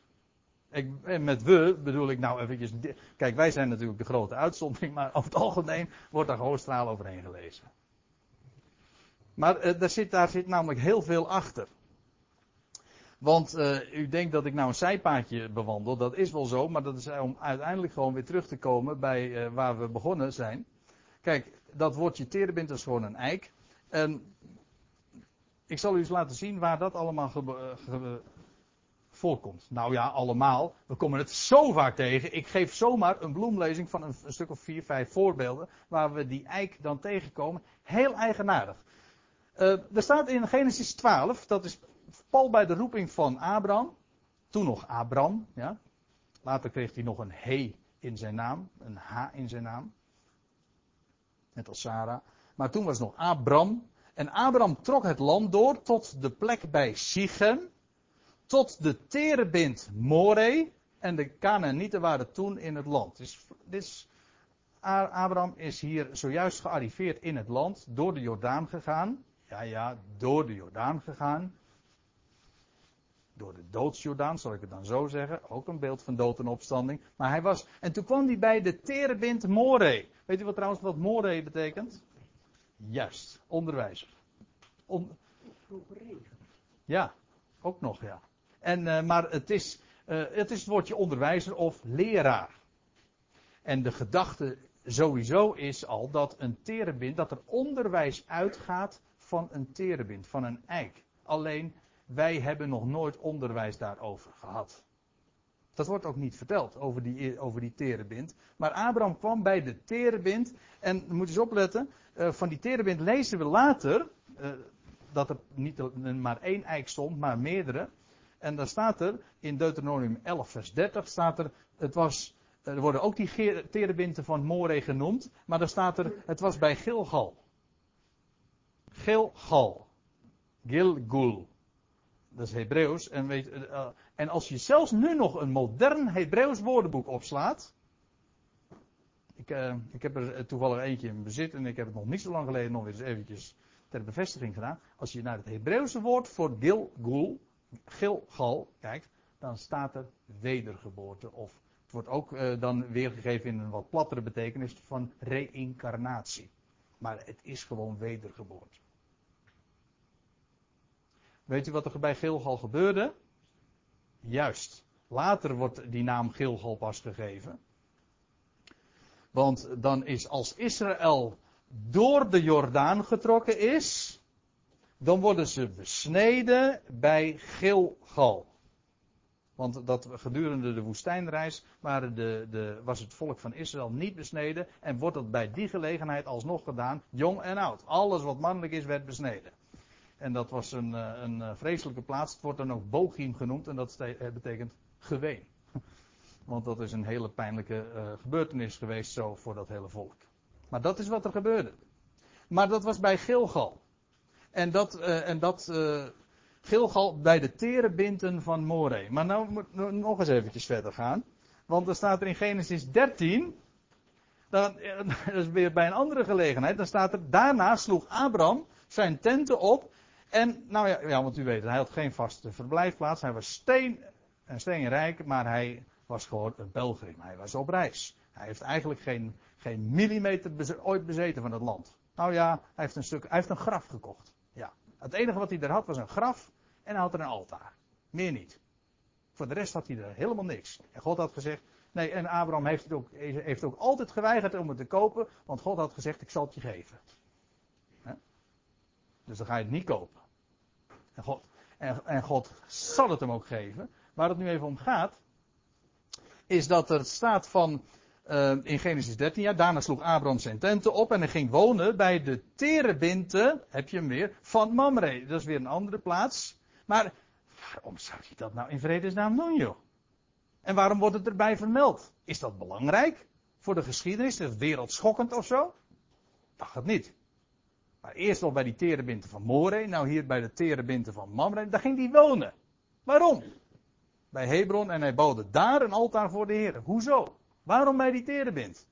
Ik, met we bedoel ik nou eventjes. Kijk, wij zijn natuurlijk de grote uitzondering, maar over het algemeen wordt daar gewoon straal overheen gelezen. Maar uh, daar, zit, namelijk heel veel achter. Want uh, u denkt dat ik nou een zijpaadje bewandel, dat is wel zo, maar dat is om uiteindelijk gewoon weer terug te komen bij waar we begonnen zijn. Kijk, dat woordje terebint is gewoon een eik. En ik zal u eens laten zien waar dat allemaal ge voorkomt. Nou ja, allemaal. We komen het zo vaak tegen. Ik geef zomaar een bloemlezing van een, stuk of vier, vijf voorbeelden. Waar we die eik dan tegenkomen. Heel eigenaardig. Uh, er staat in Genesis 12, dat is pal bij de roeping van Abraham, toen nog Abram, ja. Later kreeg hij nog een he in zijn naam, een h in zijn naam. Net als Sarah. Maar toen was het nog Abram. En Abraham trok het land door tot de plek bij Sichem. Tot de terebint More. En de Canaanieten waren toen in het land. Dus, dus Abraham is hier zojuist gearriveerd in het land. Door de Jordaan gegaan. Ja, ja, door de Jordaan gegaan. Door de doodsjordaan, zal ik het dan zo zeggen. Ook een beeld van dood en opstanding. Maar hij was. En toen kwam hij bij de terebint More. Weet u wat trouwens wat More betekent? Juist, onderwijzer. On... Ja, ook nog, ja. En, uh, maar het is, uh, het is woordje onderwijzer of leraar. En de gedachte sowieso is al dat een terebind, dat er onderwijs uitgaat van een terebind, van een eik. Alleen, wij hebben nog nooit onderwijs daarover gehad. Dat wordt ook niet verteld over die, over die terebind. Maar Abraham kwam bij de terebind. En moet eens opletten. Uh, van die terebind lezen we later. Dat er niet maar één eik stond, maar meerdere. En dan staat er in Deuteronomium 11, vers 30. Staat er. Het was. Er worden ook die terebinten van More genoemd. Maar dan staat er. Het was bij Gilgal. Gilgal. Gilgul. Dat is Hebreeuws. En, weet, uh, en als je zelfs nu nog een modern Hebreeuws woordenboek opslaat. Ik, uh, ik heb er toevallig eentje in bezit en ik heb het nog niet zo lang geleden nog weer eens eventjes ter bevestiging gedaan. Als je naar het Hebreeuwse woord voor Gilgul, Gilgal, kijkt, dan staat er wedergeboorte. Of het wordt ook uh, dan weergegeven in een wat plattere betekenis van reïncarnatie. Maar het is gewoon wedergeboorte. Weet u wat er bij Gilgal gebeurde? Juist. Later wordt die naam Gilgal pas gegeven. Want dan is als Israël door de Jordaan getrokken is, dan worden ze besneden bij Gilgal. Want dat gedurende de woestijnreis waren de, de, was het volk van Israël niet besneden. En wordt dat bij die gelegenheid alsnog gedaan, jong en oud. Alles wat mannelijk is, werd besneden. En dat was een, eh, een eh, vreselijke plaats. Het wordt dan ook Bochim genoemd en dat eh, betekent geween. Want dat is een hele pijnlijke gebeurtenis geweest zo voor dat hele volk. Maar dat is wat er gebeurde. Maar dat was bij Gilgal. En dat, uh, en dat Gilgal bij de terebinten van More. Maar nou moet nog eens eventjes verder gaan. Want er staat er in Genesis 13. Dan, dat is weer bij een andere gelegenheid. Dan staat er, daarna sloeg Abraham zijn tenten op en, nou ja, ja, want u weet, hij had geen vaste verblijfplaats. Hij was steen, een steenrijk, maar hij was gewoon een pelgrim. Hij was op reis. Hij heeft eigenlijk geen, geen millimeter ooit bezeten van het land. Nou ja, hij heeft een stuk, hij heeft een graf gekocht. Het enige wat hij er had was een graf en hij had er een altaar. Meer niet. Voor de rest had hij er helemaal niks. En God had gezegd, nee, en Abraham heeft, het ook, heeft ook altijd geweigerd om het te kopen, want God had gezegd, ik zal het je geven. Dus dan ga je het niet kopen. En God, en, en God zal het hem ook geven. Waar het nu even om gaat, is dat er staat van uh, in Genesis 13, ja, daarna sloeg Abraham zijn tenten op en hij ging wonen bij de terebinten, heb je hem weer, van Mamre. Dat is weer een andere plaats. Maar waarom zou hij dat nou in vredesnaam doen, joh? En waarom wordt het erbij vermeld? Is dat belangrijk voor de geschiedenis? Is het wereldschokkend of zo? Dacht het niet. Maar eerst al bij die terebinten van More, nou hier bij de terebinten van Mamre, daar ging hij wonen. Waarom? Bij Hebron en hij bouwde daar een altaar voor de Heer. Hoezo? Waarom bij die terebint?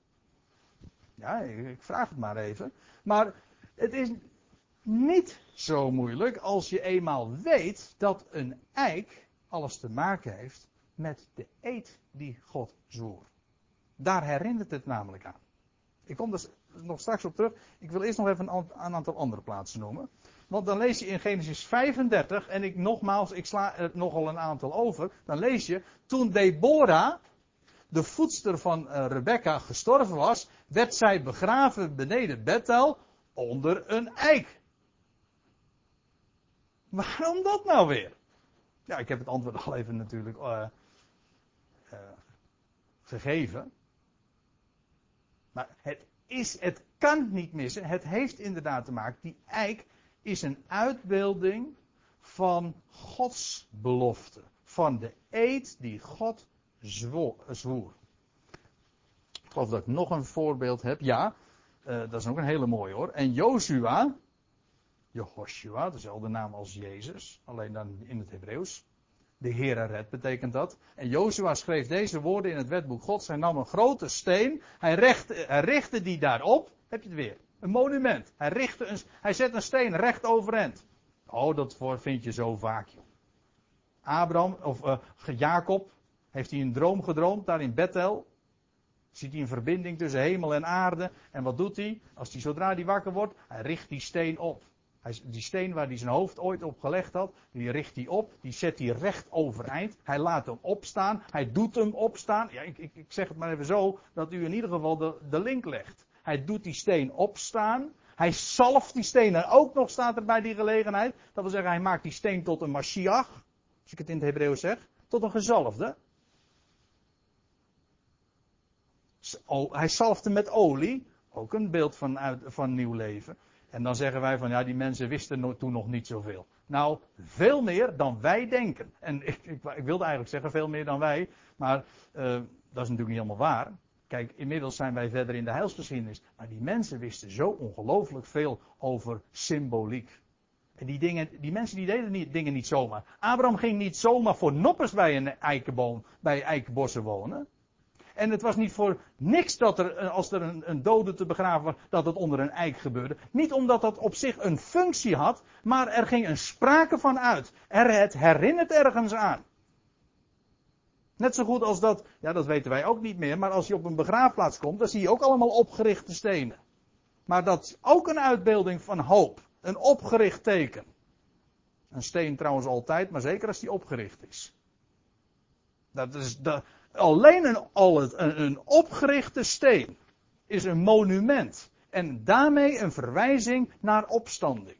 Ja, ik vraag het maar even. Maar het is niet zo moeilijk als je eenmaal weet dat een eik alles te maken heeft met de eed die God zwoer. Daar herinnert het namelijk aan. Ik kom dus nog straks op terug. Ik wil eerst nog even een, aantal andere plaatsen noemen. Want dan lees je in Genesis 35, en ik nogmaals, ik sla er nogal een aantal over. Dan lees je, toen Deborah, de voedster van uh, Rebecca, gestorven was, werd zij begraven beneden Bethel onder een eik. Waarom dat nou weer? Ja, ik heb het antwoord al even natuurlijk uh, uh, gegeven. Maar het is, het kan niet missen. Het heeft inderdaad te maken. Die eik is een uitbeelding van Gods belofte. Van de eed die God zwoer. Ik geloof dat ik nog een voorbeeld heb. Ja, uh, dat is ook een hele mooie hoor. En Joshua, Jehoshua, dezelfde naam als Jezus, alleen dan in het Hebreeuws. De Heere red betekent dat. En Joshua schreef deze woorden in het wetboek Gods. Hij nam een grote steen. Hij, richtte die daarop. Heb je het weer? Een monument. Hij, richtte een, hij zet een steen recht overeind. Oh, dat vind je zo vaak. Abraham, of uh, Jacob, heeft hij een droom gedroomd daar in Bethel. Ziet hij een verbinding tussen hemel en aarde. En wat doet hij? Als hij zodra hij wakker wordt, hij richt die steen op. Hij, die steen waar hij zijn hoofd ooit op gelegd had, die richt hij op, die zet hij recht overeind. Hij laat hem opstaan, hij doet hem opstaan. Ja, ik, ik, ik zeg het maar even zo, dat u in ieder geval de, link legt. Hij doet die steen opstaan. Hij zalft die steen en ook nog staat er bij die gelegenheid. Dat wil zeggen, hij maakt die steen tot een Mashiach. Als ik het in het Hebreeuws zeg. Tot een gezalfde. Hij zalfte met olie. Ook een beeld van, van nieuw leven. En dan zeggen wij van ja, die mensen wisten toen nog niet zoveel. Nou, veel meer dan wij denken. En ik, ik, ik wilde eigenlijk zeggen veel meer dan wij. Maar uh, dat is natuurlijk niet helemaal waar. Kijk, inmiddels zijn wij verder in de heilsgeschiedenis. Maar die mensen wisten zo ongelooflijk veel over symboliek. En die, dingen, die mensen die deden die dingen niet zomaar. Abraham ging niet zomaar voor noppers bij een eikenboom, bij eikenbossen wonen. En het was niet voor niks dat er, eh, als er een, een dode te begraven was, dat het onder een eik gebeurde. Niet omdat dat op zich een functie had, maar er ging een sprake van uit. Er, het herinnert ergens aan. Net zo goed als dat, ja dat weten wij ook niet meer, maar als je op een begraafplaats komt, dan zie je ook allemaal opgerichte stenen. Maar dat is ook een uitbeelding van hoop. Een opgericht teken. Een steen trouwens altijd, maar zeker als die opgericht is. Dat is de, alleen een, al een, een opgerichte steen is een monument. En daarmee een verwijzing naar opstanding.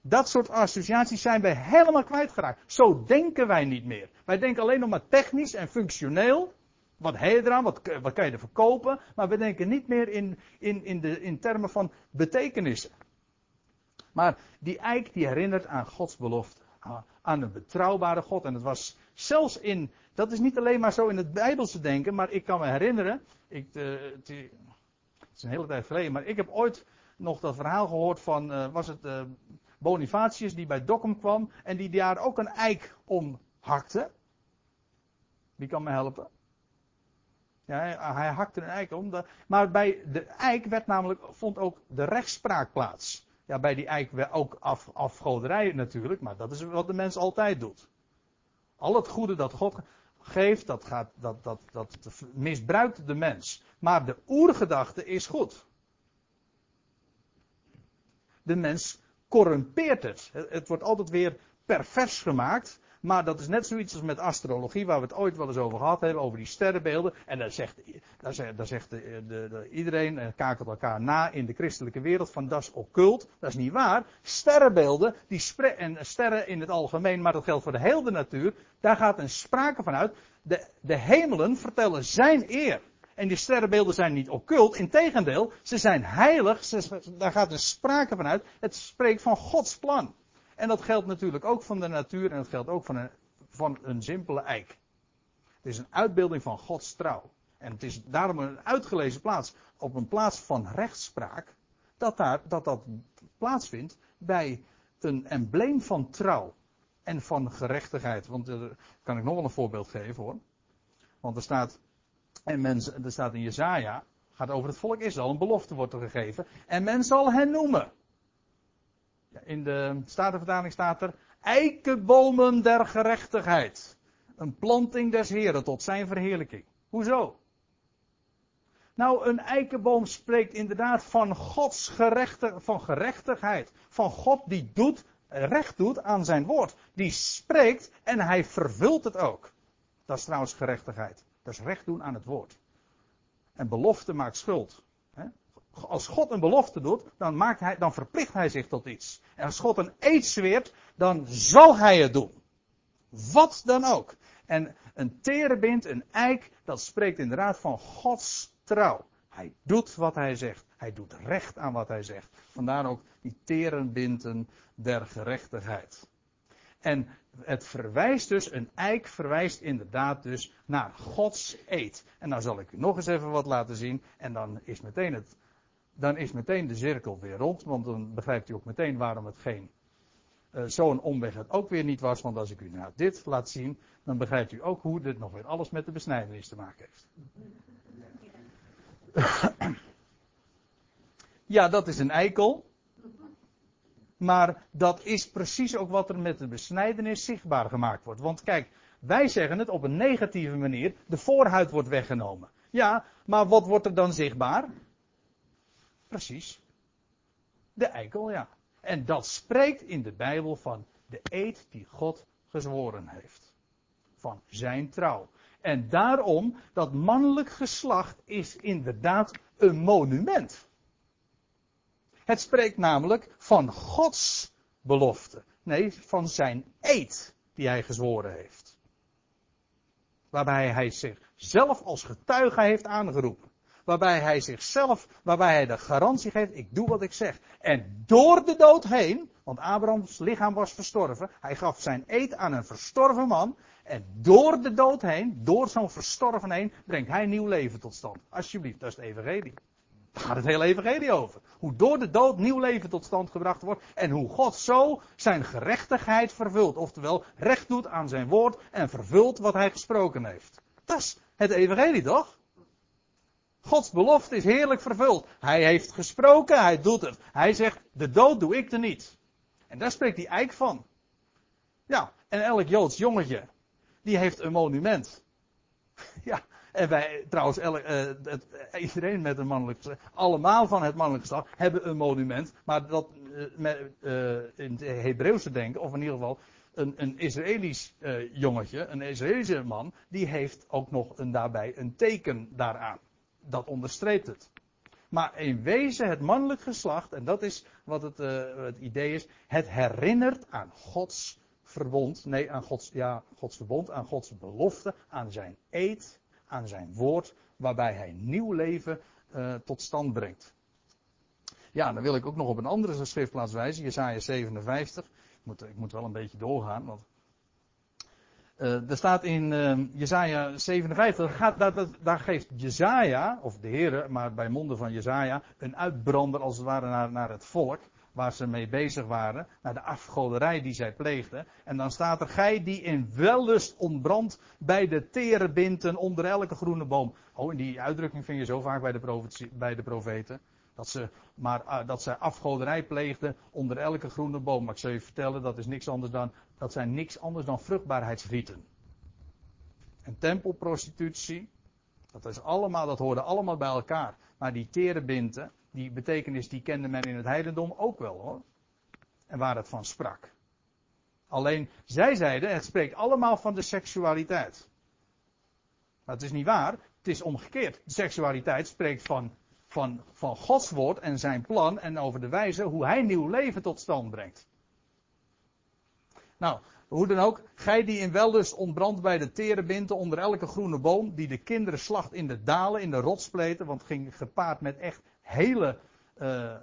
Dat soort associaties zijn wij helemaal kwijtgeraakt. Zo denken wij niet meer. Wij denken alleen nog maar technisch en functioneel. Wat heet je eraan? Wat, wat kan je er verkopen? Maar we denken niet meer in, in, in, de, in termen van betekenissen. Maar die eik die herinnert aan Gods belofte. Aan een betrouwbare God. En het was zelfs in, dat is niet alleen maar zo in het Bijbelse denken, maar ik kan me herinneren, ik, uh, het, is een hele tijd geleden, maar ik heb ooit nog dat verhaal gehoord van, uh, was het uh, Bonifatius die bij Dokkum kwam en die daar ook een eik om hakte. Wie kan me helpen? Ja, hij, hakte een eik om. Maar bij de eik werd namelijk, vond ook de rechtspraak plaats. Ja, bij die eik ook af, afgoderij natuurlijk, maar dat is wat de mens altijd doet. Al het goede dat God geeft, dat, gaat, dat, dat, dat misbruikt de mens. Maar de oergedachte is goed. De mens corrumpeert het. Het wordt altijd weer pervers gemaakt. Maar dat is net zoiets als met astrologie, waar we het ooit wel eens over gehad hebben, over die sterrenbeelden. En daar zegt, daar zegt, daar zegt de, de, de, iedereen, en kakelt elkaar na in de christelijke wereld, van dat is occult. Dat is niet waar. Sterrenbeelden, die en sterren in het algemeen, maar dat geldt voor de hele natuur, daar gaat een sprake van uit. De, de hemelen vertellen zijn eer. En die sterrenbeelden zijn niet occult, integendeel, ze zijn heilig, daar gaat een sprake van uit. Het spreekt van Gods plan. En dat geldt natuurlijk ook van de natuur en dat geldt ook van een, van een simpele eik. Het is een uitbeelding van Gods trouw. En het is daarom een uitgelezen plaats, op een plaats van rechtspraak, dat daar, dat, dat plaatsvindt bij een embleem van trouw en van gerechtigheid. Want er kan ik nog wel een voorbeeld geven hoor. Want er staat, en mensen, er staat in Jezaja, gaat over het volk Israël, een belofte wordt er gegeven. En men zal hen noemen. In de Statenvertaling staat er, eikenbomen der gerechtigheid. Een planting des Heren tot zijn verheerlijking. Hoezo? Nou, een eikenboom spreekt inderdaad van Gods van gerechtigheid. Van God die doet, recht doet aan zijn woord. Die spreekt en hij vervult het ook. Dat is trouwens gerechtigheid. Dat is recht doen aan het woord. En belofte maakt schuld als God een belofte doet, dan, maakt hij, dan verplicht hij zich tot iets. En als God een eed zweert, dan zal hij het doen. Wat dan ook. En een terebint, een eik, dat spreekt inderdaad van Gods trouw. Hij doet wat hij zegt. Hij doet recht aan wat hij zegt. Vandaar ook die terenbinten der gerechtigheid. En het verwijst dus, een eik verwijst inderdaad dus naar Gods eed. En nou zal ik u nog eens even wat laten zien. En dan is meteen, het, dan is meteen de cirkel weer rond. Want dan begrijpt u ook meteen waarom het geen uh, zo'n omweg het ook weer niet was. Want als ik u nou dit laat zien, dan begrijpt u ook hoe dit nog weer alles met de besnijdenis te maken heeft. ja, dat is een eikel. Maar dat is precies ook wat er met de besnijdenis zichtbaar gemaakt wordt. Want kijk, wij zeggen het op een negatieve manier. De voorhuid wordt weggenomen. Ja, maar wat wordt er dan zichtbaar? Precies. De eikel, ja. En dat spreekt in de Bijbel van de eed die God gezworen heeft. Van zijn trouw. En daarom, dat mannelijk geslacht is inderdaad een monument. Het spreekt namelijk van Gods belofte. Nee, van zijn eed die hij gezworen heeft. Waarbij hij zichzelf als getuige heeft aangeroepen. Waarbij hij zichzelf, waarbij hij de garantie geeft, ik doe wat ik zeg. En door de dood heen, want Abrahams lichaam was verstorven, hij gaf zijn eed aan een verstorven man. En door de dood heen, door zo'n verstorven heen, brengt hij nieuw leven tot stand. Alsjeblieft, dat is het evangelie. Daar gaat het hele evangelie over. Hoe door de dood nieuw leven tot stand gebracht wordt. En hoe God zo zijn gerechtigheid vervult. Oftewel, recht doet aan zijn woord en vervult wat hij gesproken heeft. Dat is het evangelie toch? Gods belofte is heerlijk vervuld. Hij heeft gesproken, hij doet het. Hij zegt, de dood doe ik er niet. En daar spreekt die eik van. Ja, en elk Joods jongetje, die heeft een monument. Ja, en wij, trouwens, elk, uh, het, iedereen met een mannelijk geslacht, allemaal van het mannelijk geslacht, hebben een monument. Maar dat, uh, in het Hebreeuwse denken, of in ieder geval, een, een Israëlisch jongetje, een Israëlische man, die heeft ook nog een, daarbij een teken daaraan. Dat onderstreept het. Maar in wezen het mannelijk geslacht, en dat is wat het, het idee is, het herinnert aan Gods verbond, nee, aan Gods, ja, Gods verbond, aan Gods belofte, aan zijn eed, aan zijn woord, waarbij hij nieuw leven uh, tot stand brengt. Ja, dan wil ik ook nog op een andere schriftplaats wijzen, Jesaja 57. Ik moet, ik moet wel een beetje doorgaan, want uh, er staat in uh, Jesaja 57, gaat, daar, geeft Jesaja, of de Heer, maar bij monden van Jesaja, een uitbrander als het ware naar, naar het volk waar ze mee bezig waren, naar de afgoderij die zij pleegden. En dan staat er, gij die in wellust ontbrandt bij de terebinten onder elke groene boom. Oh, en die uitdrukking vind je zo vaak bij de, bij de profeten. Dat ze, maar, uh, dat ze afgoderij pleegden onder elke groene boom. Maar ik zal je vertellen, dat is niks anders dan, dat zijn niks anders dan vruchtbaarheidsrieten. En tempelprostitutie, dat is allemaal, dat hoorde allemaal bij elkaar. Maar die terebinten, die betekenis die kende men in het heidendom ook wel hoor. En waar het van sprak. Alleen zij zeiden, het spreekt allemaal van de seksualiteit. Het is niet waar, het is omgekeerd. De seksualiteit spreekt van, van, van Gods woord en zijn plan en over de wijze hoe hij nieuw leven tot stand brengt. Nou, hoe dan ook, gij die in wellust ontbrandt bij de terebinten onder elke groene boom, die de kinderen slacht in de dalen, in de rotspleten, want ging gepaard met echt hele uh,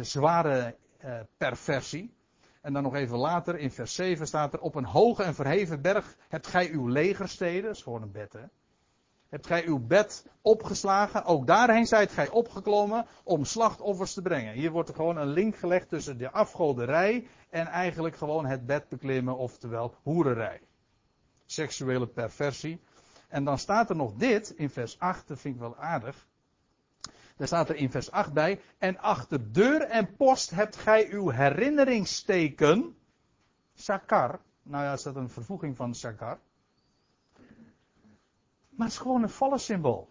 zware uh, perversie. En dan nog even later in vers 7 staat er: Op een hoge en verheven berg hebt gij uw legersteden. Dat is gewoon een bed, hè. Hebt gij uw bed opgeslagen. Ook daarheen zijt gij opgeklommen om slachtoffers te brengen. Hier wordt er gewoon een link gelegd tussen de afgoderij en eigenlijk gewoon het bed beklimmen, oftewel hoererij. Seksuele perversie. En dan staat er nog dit in vers 8, dat vind ik wel aardig. Daar staat er in vers 8 bij. En achter deur en post hebt gij uw herinneringsteken. Sakar. Nou ja, is dat een vervoeging van Sakar. Maar het is gewoon een vallensymbool.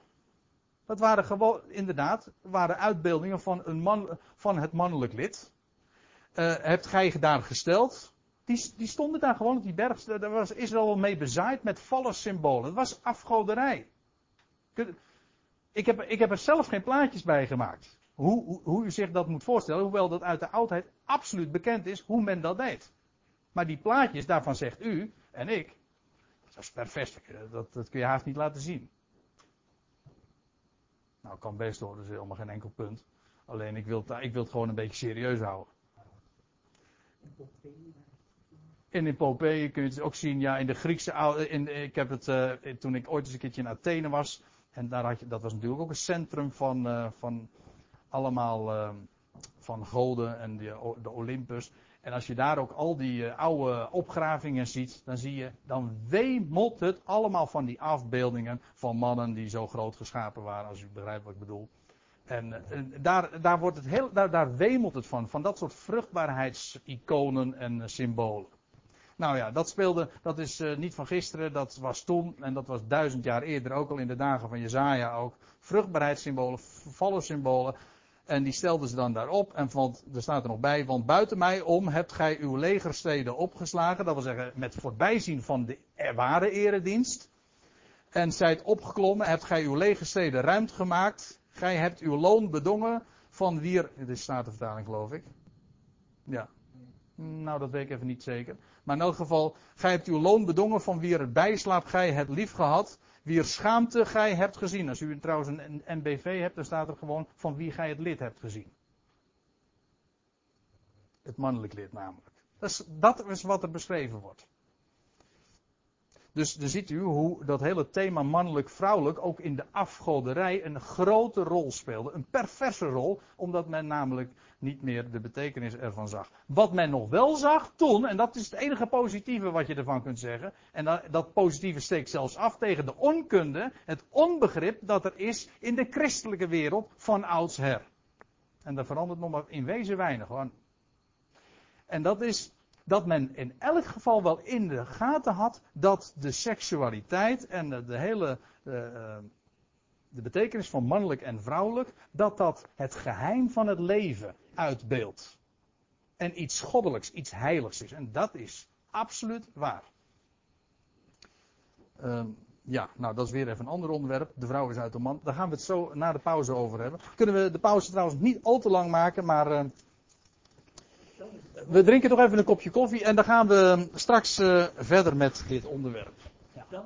Dat waren gewoon, inderdaad, waren uitbeeldingen van, een man, van het mannelijk lid. Uh, hebt gij daar gesteld? Die, die, stonden daar gewoon op die berg. Daar was Israël mee bezaaid met vallensymbolen. Het was afgoderij. Ik heb, ik heb er zelf geen plaatjes bij gemaakt. Hoe, hoe, hoe, u zich dat moet voorstellen, hoewel dat uit de oudheid absoluut bekend is hoe men dat deed. Maar die plaatjes, daarvan zegt u en ik, dat is. Dat, dat kun je haast niet laten zien. Nou, kan best hoor, dat is helemaal geen enkel punt. Alleen ik wil, ik wil het gewoon een beetje serieus houden. En in Popeye kun je het ook zien, ja, in de Griekse oude, in, ik heb het, uh, toen ik ooit eens een keertje in Athene was, en daar had je, dat was natuurlijk ook een centrum van, uh, van allemaal, uh, van goden en de, de Olympus. En als je daar ook al die uh, oude opgravingen ziet, dan zie je, dan wemelt het allemaal van die afbeeldingen van mannen die zo groot geschapen waren, als u begrijpt wat ik bedoel. En, en daar, daar, wordt het heel, daar, daar wemelt het van, van dat soort vruchtbaarheidsiconen en symbolen. Nou ja, dat speelde, dat is niet van gisteren, dat was toen en dat was duizend jaar eerder ook al in de dagen van Jezaja ook. Vruchtbaarheidssymbolen, symbolen. En die stelden ze dan daarop en vond, er staat er nog bij, want buiten mij om hebt gij uw legersteden opgeslagen. Dat wil zeggen, met voorbijzien van de ware eredienst. En zijt opgeklommen, hebt gij uw legersteden ruimte gemaakt. Gij hebt uw loon bedongen van wier, dit is Statenvertaling geloof ik. Ja. Nou, dat weet ik even niet zeker. Maar in elk geval, gij hebt uw loon bedongen van wie er bijslaap gij hebt lief gehad. Wie er schaamte gij hebt gezien. Als u trouwens een NBV hebt, dan staat er gewoon van wie gij het lid hebt gezien. Het mannelijk lid namelijk. Dat is, dat is wat er beschreven wordt. Dus dan ziet u hoe dat hele thema mannelijk-vrouwelijk ook in de afgoderij een grote rol speelde. Een perverse rol, omdat men namelijk niet meer de betekenis ervan zag. Wat men nog wel zag toen, en dat is het enige positieve wat je ervan kunt zeggen. En dat, dat positieve steekt zelfs af tegen de onkunde, het onbegrip dat er is in de christelijke wereld van oudsher. En dat verandert nog maar in wezen weinig hoor. En dat is dat men in elk geval wel in de gaten had dat de seksualiteit en de, de hele uh, de betekenis van mannelijk en vrouwelijk, dat dat het geheim van het leven uitbeeldt. En iets goddelijks, iets heiligs is. En dat is absoluut waar. Uh, ja, nou dat is weer even een ander onderwerp. De vrouw is uit de man. Daar gaan we het zo na de pauze over hebben. Kunnen we de pauze trouwens niet al te lang maken, maar uh, we drinken toch even een kopje koffie en dan gaan we straks uh, verder met dit onderwerp. Ja.